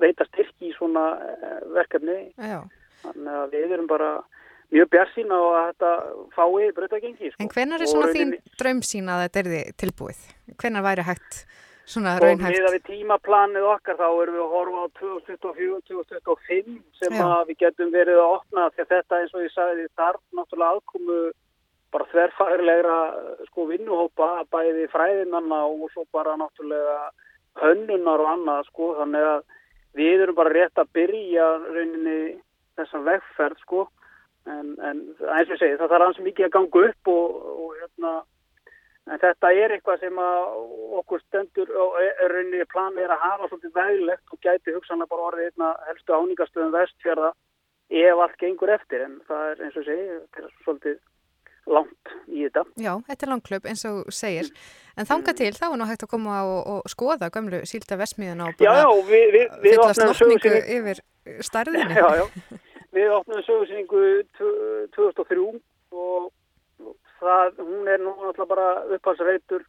veita styrki í svona eh, verkefni. Já. Þannig að við erum bara mjög björnsín á að þetta fái breytagengi. Sko. En hvenar er svona rauninni... þín drömsín að þetta er þið tilbúið? Hvenar væri hægt svona raunhægt? Og að við tímaplanið okkar þá erum við að horfa á 2024-2025 sem Já. að við getum verið að opna því að þetta eins og ég sagði þar náttúrulega aðkomu bara þverfærilegra sko vinnuhópa bæði fræðinanna og svo bara náttúrulega hönnunar og annað sko þannig að við erum bara rétt að byrja rauninni þessa vegferð sko. En, en eins og segi það þarf hans mikið að ganga upp og, og hérna en þetta er eitthvað sem að okkur stendur og rauninni planið er að hafa svolítið veglegt og gæti hugsanlega bara orðið einna helstu áningastöðum vestfjörða ef allt gengur eftir. En það er eins og segi svolítið langt í þetta. Já, þetta er langklöp eins og segir, en þanga til þá er nú hægt að koma og, og skoða gömlu sílda vesmiðuna og bara já, já, við, við, fyllast lofningu yfir starðinu. Já, já, við opnum sögursýningu 2003 og það, hún er nú alltaf bara upphalsreitur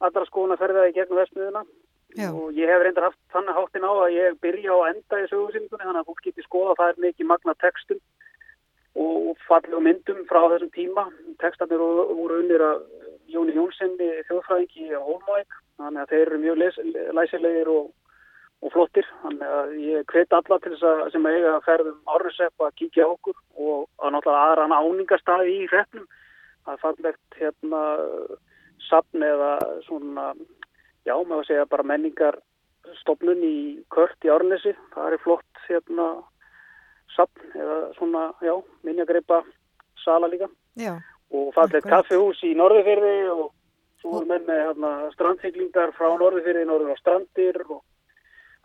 allra skóna ferðaði gegnum vestmiðuna og ég hef reyndar haft þannig háttin á að ég byrja á enda í sögursýningunni þannig að fólk geti skoða það er mikið magna textum og fallegu myndum frá þessum tíma. Tekstarnir voru unnir að Jóni Jónssoni þjóðfræðingi á Hólmæk þannig að þeir eru mjög læsilegir og og flottir. Þannig að ég hveit alla til þess að sem eiga að ferðum árnussepp að kíkja okkur og að náttúrulega aðra áningastæði í hreppnum. Það er fallegt hérna sapn eða svona, já, maður segja bara menningarstofnun í Kört í Árnesi. Það er flott hérna sapn eða svona, já, minnjagreipa sala líka. Já. Og fallegt kaffehús í Norðurfyrði og svo er menn með hérna, strandfenglingar frá Norðurfyrði, Norður á strandir og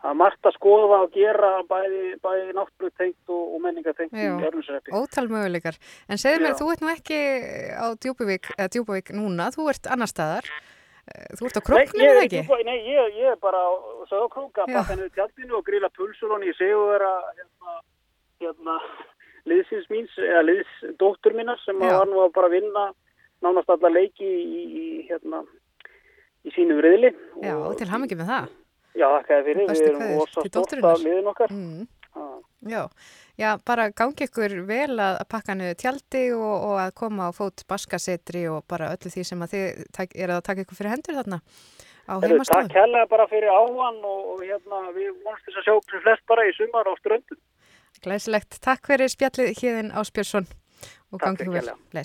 það er margt að skoða og gera bæði, bæði náttúrutengt og, og menningatengt í Jörnusreppi. Ótal möguleikar. En segð mér, þú ert nú ekki á Djúbuvík, eða Djúbuvík núna, þú ert annar staðar. Þú ert á króknum, eða ekki? Nei, ég, ég er bara á sögokróka, bara þennu tjaldinu og grila pulsulón í seguvera hérna, hérna liðsins míns, eða liðsdóttur mínar sem Já. var nú að bara vinna nánast alla leiki í, í hérna í sínum riðli. Já, og til ham ekki með það. Já, þakka þið fyrir, við erum ósa stótt af liðin okkar. Mm. Já, já, bara gangi ykkur vel að pakka niður tjaldi og, og að koma á fót baskasetri og bara öllu því sem að þið er að taka ykkur fyrir hendur þarna á heimastofun. Takk hella bara fyrir áhan og, og hérna við vonumst þess að sjá sem flest bara í sumar á ströndum. Glæsilegt, takk fyrir spjallið híðin Áspjörsson og gangi ykkur vel.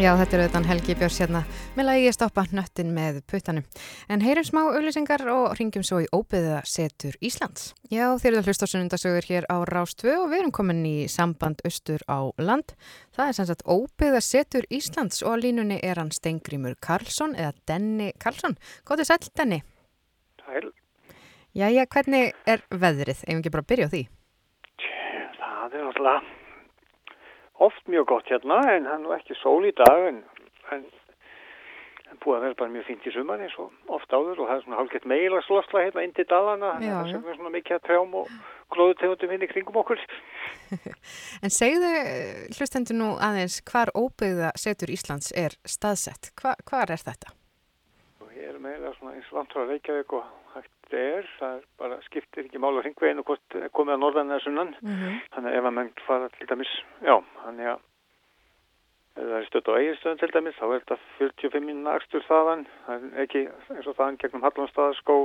Já, þetta er auðvitað Helgi Björns hérna með lagi að stoppa nöttin með puttanum. En heyrum smá auðlýsingar og ringjum svo í óbyða setur Íslands. Já, þeir eru að hlusta á sunnundasögur hér á Rástvö og við erum komin í samband austur á land. Það er sannsagt óbyða setur Íslands og á línunni er hann Stengrimur Karlsson eða Denni Karlsson. Góðið sæl, Denni. Sæl. Já, já, hvernig er veðrið? Ef ekki bara byrja á því. Það er alltaf oft mjög gott hérna en hann er ekki sól í dag en, en, en búið að vera bara mjög fint í sumar eins og oft áður og það er svona hálfgett meilaslosla hérna inn til dalana það er svona mikið að trjám og glóðutegundum hinn í kringum okkur En segðu hlustendur nú aðeins hvar óbyggða setur Íslands er staðsett? Hva, hvar er þetta? Ég er meira svona eins vantur að Reykjavík og hægt er, það bara skiptir ekki málu hringveginn og hvort komið að norðan eða sunnan, mm -hmm. þannig ef að menn fara til dæmis, já, þannig að ef það er stödd á eiginstöðun til dæmis, þá er þetta 45 minna akstur þaðan, það er ekki eins og þaðan gegnum Hallonstaðaskó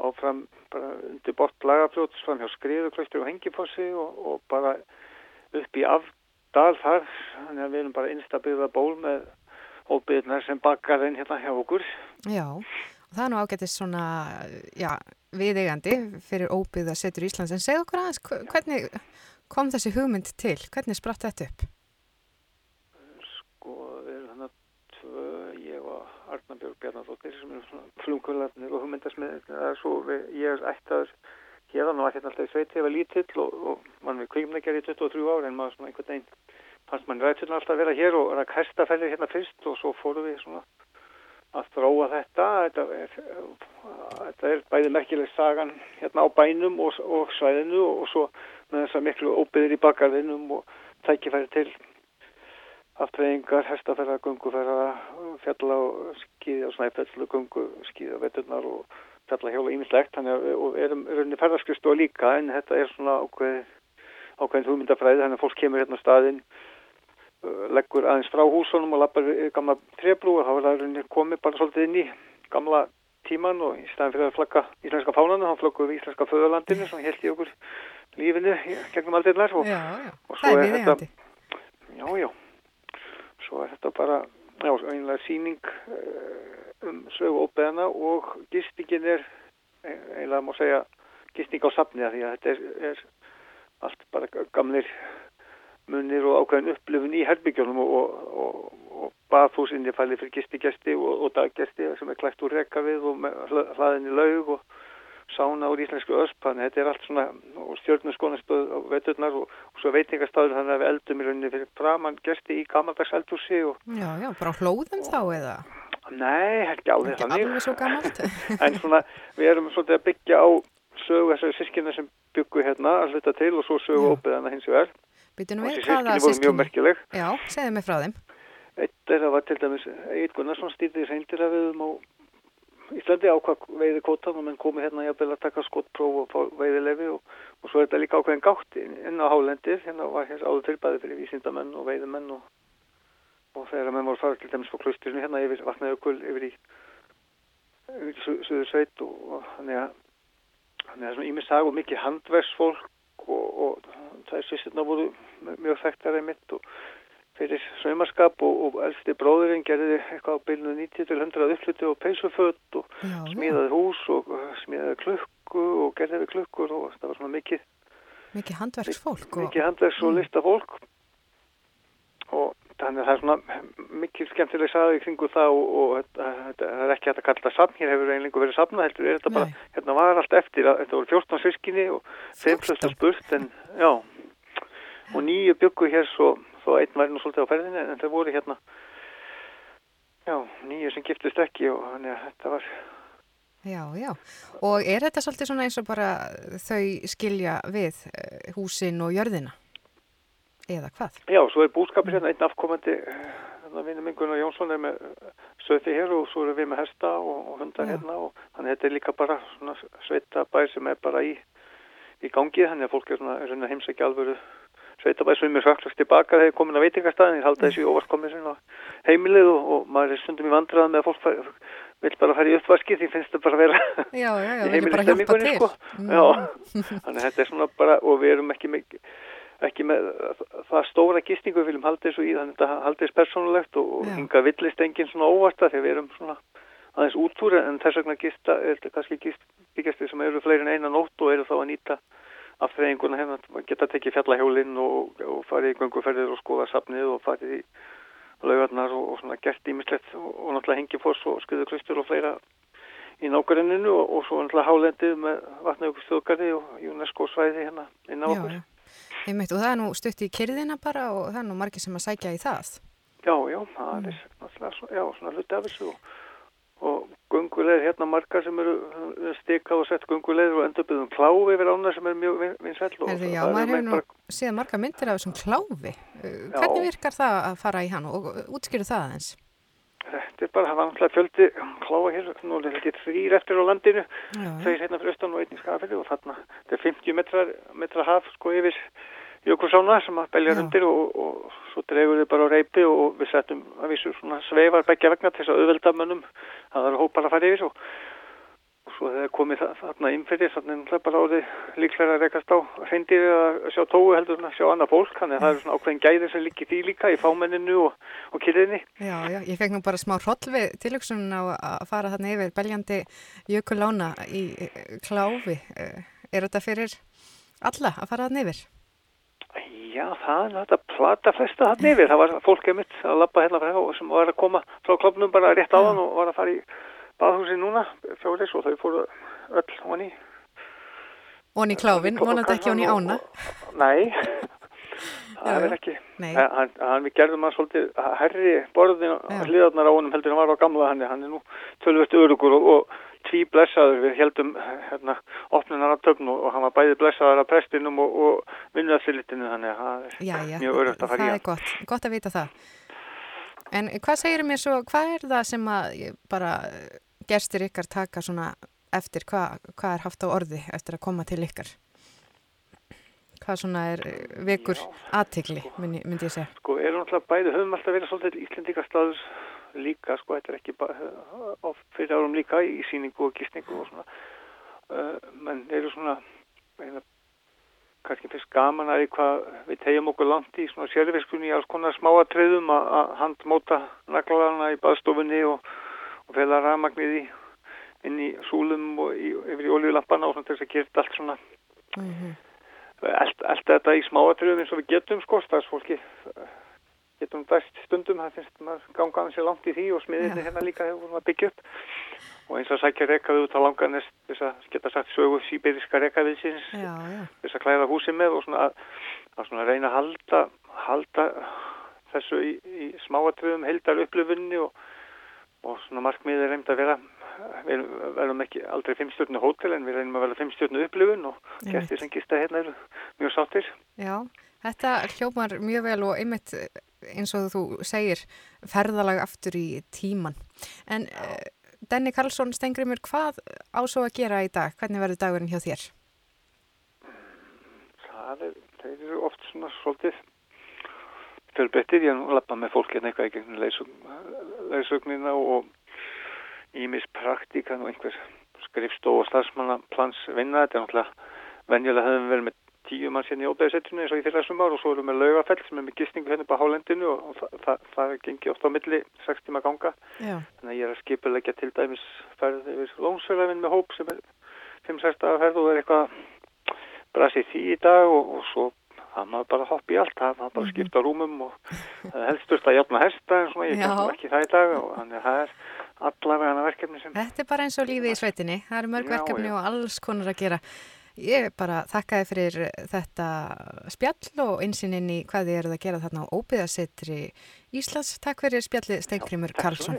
áfram bara undir bort lagafljóts fram hjá skriðuklöstur og hengifossi og, og bara upp í afdal þar, þannig að við erum bara instabilða ból með óbyggðnar sem bakar einn hérna hjá okkur. Já, Það er nú ágættist svona, já, viðeigandi fyrir óbyggða setur Íslands. En segð okkur aðeins, hvernig kom þessi hugmynd til? Hvernig spratt þetta upp? Sko, við erum þannig að tvö, ég og Arna Björg Bjarnadóttir sem eru svona flungularnir og hugmyndasmið. Það er svo, við, ég er ættaður hérna og ætti alltaf í sveiti, ég var lítill og, og mann við kvímleikjar í 23 ári en maður svona einhvern veginn fannst mann rætturna alltaf að vera hér og ræk hæstafellir hérna fyrst og svo fóru við svona að þróa þetta. Þetta er, þetta er bæði merkileg sagan hérna á bænum og, og svæðinu og svo með þess að miklu óbyðir í bakarðinum og tækifæri til aftreyingar, hestaferða, gunguferða, fjalla og skýði á snæfellu, gungu, skýði á veturnar og fjalla hjóla ímislegt. Þannig að við erum rauninni ferðarskristu og líka en þetta er svona ákveð, ákveðin hugmyndafræði þannig að fólk kemur hérna á staðinn leggur aðeins frá húsunum og lappar gamla trebrú og þá er það komið bara svolítið inn í gamla tíman og í staðin fyrir að flagga íslenska fánanu þá flaggur við íslenska föðurlandinu sem held í okkur lífinu gegnum aldeirnar og, og svo er þetta já, já. Svo er þetta bara já, einlega síning uh, um sögu óbeðana og gistingin er einlega má segja gisting á safni því að þetta er, er allt bara gamlir munir og ákveðin upplifun í herbygjónum og, og, og, og bathúsinni fælið fyrir gistigesti og daggesti sem er klætt úr rekka við og hlaðinni laug og sána úr íslensku öspanni. Þetta er allt svona stjórnarskónastöð á veturnar og svo veitingarstaður þannig að við eldum í rauninni fyrir framann gesti í gammaldags eldhúsi. Já, já, bara hlóðum þá eða? Nei, ekki alveg þannig. Ekki alveg svo en svona, við erum svolítið að byggja á sögu þessari sískina sem byggu hérna að hluta til og svo sögu óbyðana hins vegar. Býtum við hvaða sískinni? Já, segðu mig frá þeim. Eitt er að var til dæmis Egil Gunnarsson stýrði reyndiraföðum á Íslandi ákvað veiði kvotan og menn komið hérna jafnvel að taka skottpróf og fá veiðilefi og, og svo er þetta líka ákveðin gátt inn á hálendir, hérna var hér áður tilbæði fyrir vísindamenn og veiðimenn og, og þegar menn voru farið til dæmis á klusturinu hérna yfir vatnajökul yfir í, í Suður Sveit og þannig að þannig að það svona ímissag og mikið handversfólk og, og er sýstirna voru mjög þekktar einmitt og fyrir sveimarskap og, og elsti bróðurinn gerði eitthvað á bylnu 90 til 100 uppfluti og peysuföld og já, smíðaði hús og smíðaði klukku og gerði við klukkur og það var svona mikið mikið handverksfólk mikið handverks og mm. listafólk og þannig að það er svona mikil skemmtileg saði kringu það og, og það er ekki hægt að kalla það safn, hér hefur einlega verið safna heldur, er þetta Nei. bara, hérna var allt eftir að þetta voru 14 sískinni og 5 spurt en já og nýju byggu hér svo, svo einn var nú svolítið á ferðinni en það voru hérna já, nýju sem giftist ekki og þannig að þetta var Já, já, og er þetta svolítið svona eins og bara þau skilja við eh, húsin og jörðina? Eða hvað? Já, svo er búskapir hérna einn afkomandi hérna vinnum yngun og Jónsson er með söði hér og svo erum við með hesta og, og hundar Já. hérna og þannig að þetta er líka bara svona sveitabær sem er bara í, í gangi þannig að fólk er svona, svona heimsækja alvöru sveitabær sem er svaklast tilbaka þegar komin að veitingastæðin, ég halda þessi óvarkomið sinna heimilið og, og maður er stundum í vandrað með að fólk fær, vil bara fara í uppvaski því finnst það bara að vera já, já, í heimilistemmingunni sko. mm. þannig að þetta er svona bara og við erum ekki mikið ekki með það stóra gistingu við viljum halda þessu í þannig að þetta haldist persónulegt og hinga villist enginn svona óvart að þegar við erum svona aðeins útúr en þess vegna gista er þetta kannski gist, byggjastir sem eru fleiri en einan nótt og eru þá að nýta afþreyinguna hérna geta tekið fjallahjólinn og, og farið í gönguferðir og skoða safnið og farið í laugarnar og, og svona gert ímislegt og, og náttúrulega hengifoss og skuðuklustur og fleira í nákvæminu og svo náttúrulega hálendið með vatnaugustjóðgarði og UNESCO svæði hérna inn á okkur. Já, Einmitt, og það er nú stutt í kyrðina bara og það er nú margir sem að sækja í það. Já, já, það mm. er náttúrulega já, svona hluti af þessu og, og gungulegir hérna margar sem eru stikað og sett gungulegir og endur byggðum kláfi yfir ána sem er mjög vinsæll. Vin já, maður hefur nú bara... séð margar myndir af þessum kláfi. Hvernig virkar það að fara í hann og útskýru það aðeins? Þetta er bara, það var náttúrulega fjöldi kláa hér, nú er þetta þrýr eftir á landinu, þeir hérna fyrir austan og einn í skafili og þarna, þetta er 50 metrar, metra haf sko yfir Jökulsána sem að belja rundir og, og svo dregur þið bara á reypi og við settum að vísu svona sveifar begja vegna til þess að auðveldamönnum, það var hópar að fara yfir og svo þegar komið þarna innfyrir þannig að bara árið líklega að rekast á hreindir að sjá tóu heldur að sjá annað fólk. Þannig að það eru svona ákveðin gæðir sem líkir því líka í fámenninu og, og kyrðinni Já, já, ég fekk nú bara smá hroll við tilöksunum á að fara þarna yfir beljandi jökulána í kláfi. Eh, er þetta fyrir alla að fara þarna yfir? Já, það er þetta plata flesta þarna yfir. Það var fólkið mitt að lappa hérna frá sem var að koma frá klopnum bara rétt á hann og var að fara í baðhúsi núna, fjóðis og þau fóru öll honi. Honi kláfin, vonandi ekki honi ána? Nei, það er ekki. Hann, hann við gerðum hann svolítið herri borðin hliðarnar á honum heldur hann var á gamla hann, hann er nú tölvögt örugur og, og tví blessaður við heldum hérna opnunar af töfn og hann var bæði blessaður af prestinum og, og vinnuðafillitinu þannig að það er já, já, mjög örugt að fara í. Það er gott, gott að vita það. En hvað segir mér svo, hvað er það sem að bara gestur ykkar taka svona eftir, hvað, hvað er haft á orði eftir að koma til ykkar? Hvað svona er eh, vekur aðtegli, myndi, myndi ég segja? Sko, erum alltaf bæði, höfum alltaf verið svolítið íslendingarstaður líka, sko, þetta er ekki of fyrir árum líka í síningu og gísningu og svona, uh, menn eru svona, eina, kannski fyrst gaman að hvað við tegjum okkur langt í svona sérfiskunni í alls konar smáatriðum að handmóta naglarna í baðstofunni og og fela rafmagnið í inn í súlum og í, yfir í oljulampana og svona til þess að gera allt svona. Mm -hmm. allt þetta í smáatröðum eins og við getum sko stafsfólki getum dæst stundum það finnst maður gangaðan sér langt í því og smiðinni hérna líka hefur maður byggja upp. Og eins og sækja rekaðu út á langanest þess að geta sagt sögu síberiska rekaðiðsins þess að klæða húsi með og svona að, að svona reyna að halda halda þessu í, í smáatröðum heldar upplöfunni og og svona markmiðið er reynd að vera við verðum ekki aldrei fimmstjórnu hótel en við reynum að vera fimmstjórnu upplifun og gæstir sem gista hérna eru mjög sáttir. Já, þetta hljómar mjög vel og einmitt eins og þú segir ferðalag aftur í tíman en uh, Denni Karlsson Stengrimur, hvað ásó að gera í dag? Hvernig verður dagurinn hjá þér? Það er, þeir eru oft svona svolítið fjölbrettir, ég lappa með fólk hérna eitthvað í gegnum leysögnina og ímis praktíkan og einhver skrifstó og starfsmannaplans vinna, þetta er náttúrulega venjulega höfum við verið með tíu mann sérn í óbæðisettinu eins og í þeirra sumar og svo erum við með laugafell sem er með gistingu hérna på hálendinu og, og það, það, gengi ofta á milli 6 tíma ganga Já. þannig að ég er að skipulegja til dæmis ferð yfir lónsverðafinn með hóp sem er 5-6 dagar ferð og er eitthvað brasið því í dag og, og svo það maður bara hopp í allt, það maður bara mhm. skipta rúmum og helstust að jafna hesta en svona, ég kannski ekki það í dag og þannig að það er allavega hana verkefni sem Þetta er bara eins og lífið í sveitinni, það eru mörg já, verkefni já. og alls konar að gera Ég bara þakkaði fyrir þetta spjall og einsinn í hvað þið eruð að gera þarna á óbyðasettri Íslands. Takk fyrir spjalli Steingrimur Karlsson.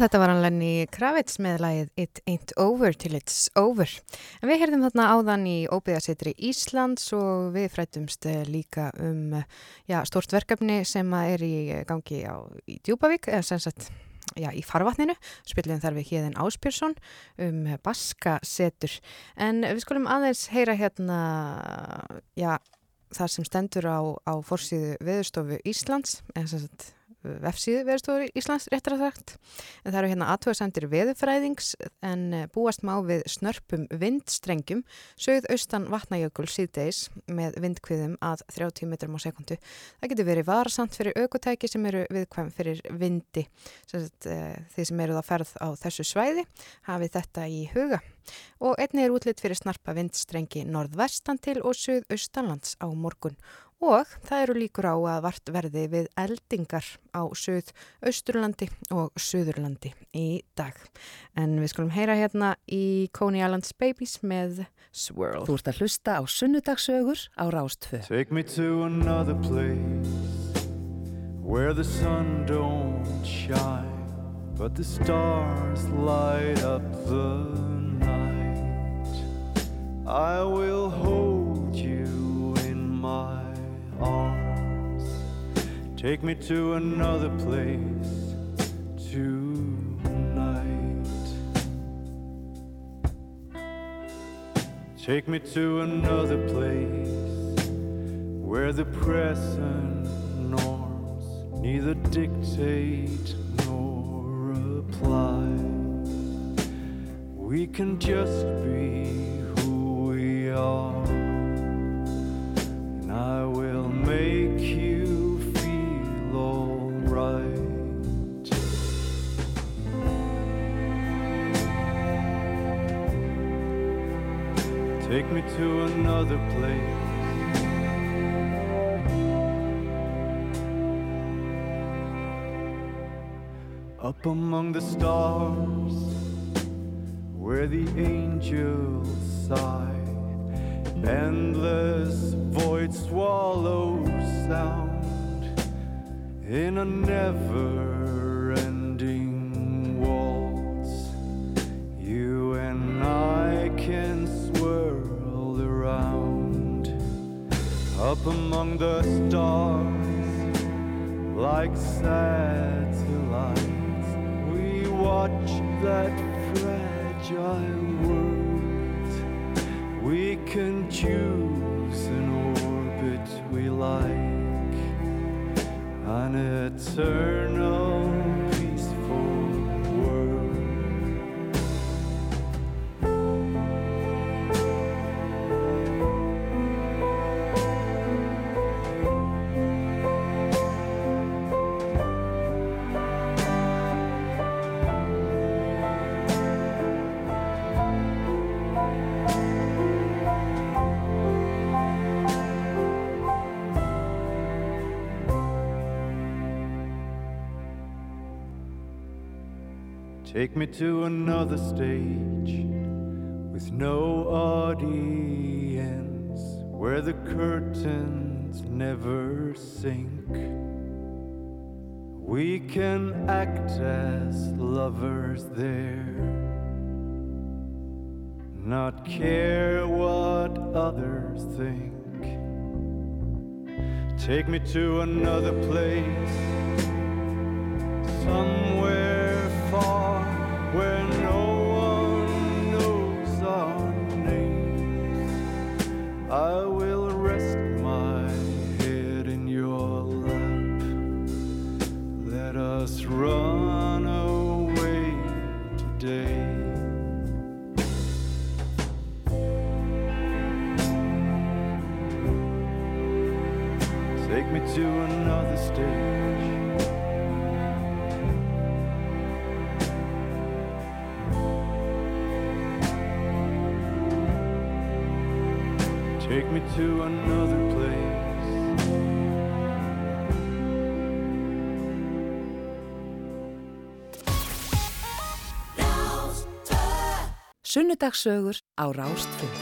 Þetta var hann Lenny Kravitz með lagið It Ain't Over Till It's Over. En við heyrðum þarna áðan í Óbyðasettri Íslands og við frættumst eh, líka um já, stort verkefni sem er í gangi á, í Djúbavík, eða sem sagt já, í farvatninu. Spilum þar við hérðin Áspjörsson um Baskasetur. En við skulum aðeins heyra hérna, já, það sem stendur á, á fórsíðu Veðurstofu Íslands, eða sem sagt vefsíðu veðurstofur Íslands réttar að sagt. En það eru hérna aðtöðsendir veðufræðings en eh, búast má við snörpum vindstrengjum sögð austan vatnajökul síðdeis með vindkviðum að 30 metrum á sekundu. Það getur verið varasamt fyrir aukotæki sem eru viðkvæm fyrir vindi. Sett, e, eh, því sem eru það ferð á þessu svæði hafið þetta í huga. Og einni er útlitt fyrir snarpa vindstrengi norðvestan til og sögð-austanlands á morgun og það eru líkur á að vart verði við eldingar á söð Östurlandi og Suðurlandi í dag. En við skulum heyra hérna í Coney Islands Babies með Swirl. Þú ert að hlusta á sunnudagsögur á Rástfö. Take me to another place Where the sun don't shine But the stars light up the night I will hold you in my arms. Take me to another place tonight. Take me to another place where the present norms neither dictate nor apply. We can just be who we are. And I will make you feel alright. Take me to another place. Up among the stars, where the angels sigh endless void swallow sound in a never ending waltz. You and I can swirl around up among the stars like satellites We watch that fragile world. We can choose an orbit we like, an eternal. Take me to another stage with no audience where the curtains never sink. We can act as lovers there, not care what others think. Take me to another place, somewhere where no one knows our names. I will rest my head in your lap. Let us run away today. Take me to another to another place. Sunnudagssögur á Rástfjörn.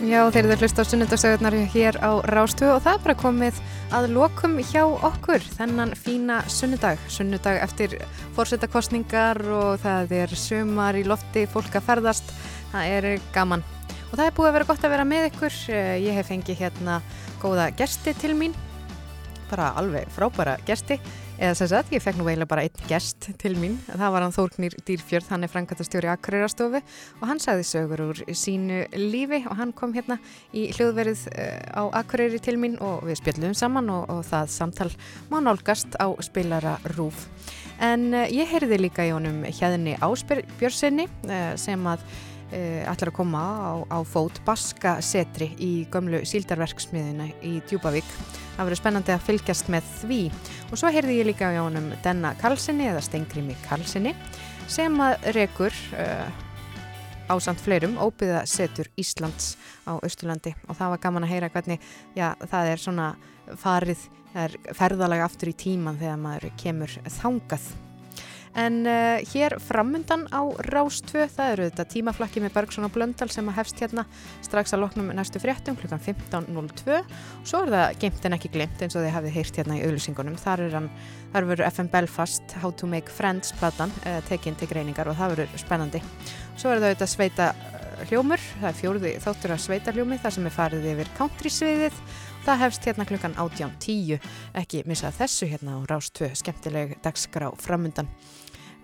Já, þeir eru hlust á sunnudagssögurnar hér á Rástfjörn og það er bara komið að lokum hjá okkur þennan fína sunnudag. Sunnudag eftir fórsetakostningar og það er sömar í lofti, fólk að ferðast, það er gaman. Og það er búið að vera gott að vera með ykkur. Eh, ég hef fengið hérna góða gersti til mín, bara alveg frábæra gersti eða sem sagt, ég fekk nú eiginlega bara einn gest til mín, það var hann Þórknir Dýrfjörð. Hann er frangatastjóri Akureyrastofu og hann sagði sögur úr sínu lífi og hann kom hérna í hljóðverið eh, á Akureyri til mín og við spjöldum saman og, og það samtal má nálgast á spilara Rúf en uh, ég heyrði líka í honum hérni Ásbjörnsinni uh, sem að ætlar að koma á, á fót Baska setri í gömlu síldarverksmiðina í Djúbavík það verður spennandi að fylgjast með því. Og svo heyrði ég líka á honum Denna Karlssoni eða Stengrimi Karlssoni sem að rekur uh, á samt fleirum óbyða setur Íslands á Östurlandi og það var gaman að heyra hvernig já, það er svona farið, það er ferðalega aftur í tíman þegar maður kemur þangað En uh, hér framundan á Rástvö, það eru þetta tímaflakki með Bergson og Blöndal sem að hefst hérna strax að loknum næstu fréttum klukkan 15.02 og svo er það geimt en ekki glimt eins og þið hafið heyrt hérna í auðlusingunum. Þar þar verður FM Belfast How to Make Friends platan uh, tekinn til greiningar og það verður spennandi. Svo er það þetta sveita uh, hljómur, það er fjóruði þáttur að sveita hljómi þar sem er farið yfir country sviðið Það hefst hérna klukkan 18.10, ekki missa þessu hérna á Rástvö, skemmtileg dagskrá framundan.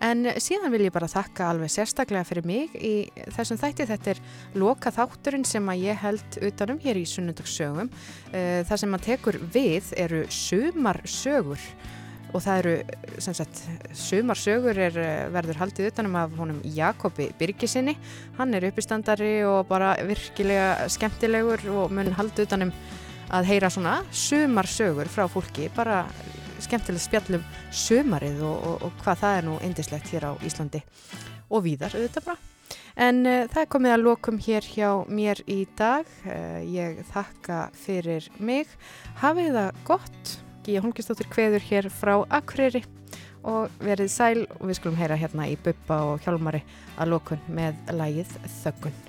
En síðan vil ég bara þakka alveg sérstaklega fyrir mig í þessum þætti. Þetta er loka þátturinn sem að ég held utanum hér í sunnundagssögum. Eh, það sem maður tekur við eru sumarsögur og það eru, sem sagt, sumarsögur er, eh, verður haldið utanum af honum Jakobi Birgisinni. Hann er uppistandari og bara virkilega skemmtilegur og mun haldið utanum að heyra svona sumarsögur frá fólki, bara skemmtilegt spjallum sömarið og, og, og hvað það er nú indislegt hér á Íslandi og víðar auðvitað bara. En uh, það er komið að lokum hér hjá mér í dag. Uh, ég þakka fyrir mig. Hafið það gott. Gíja Holmgjörnsdóttir kveður hér frá Akureyri og verið sæl og við skulum heyra hérna í Buppa og Hjálmari að lokun með lægið Þöggun.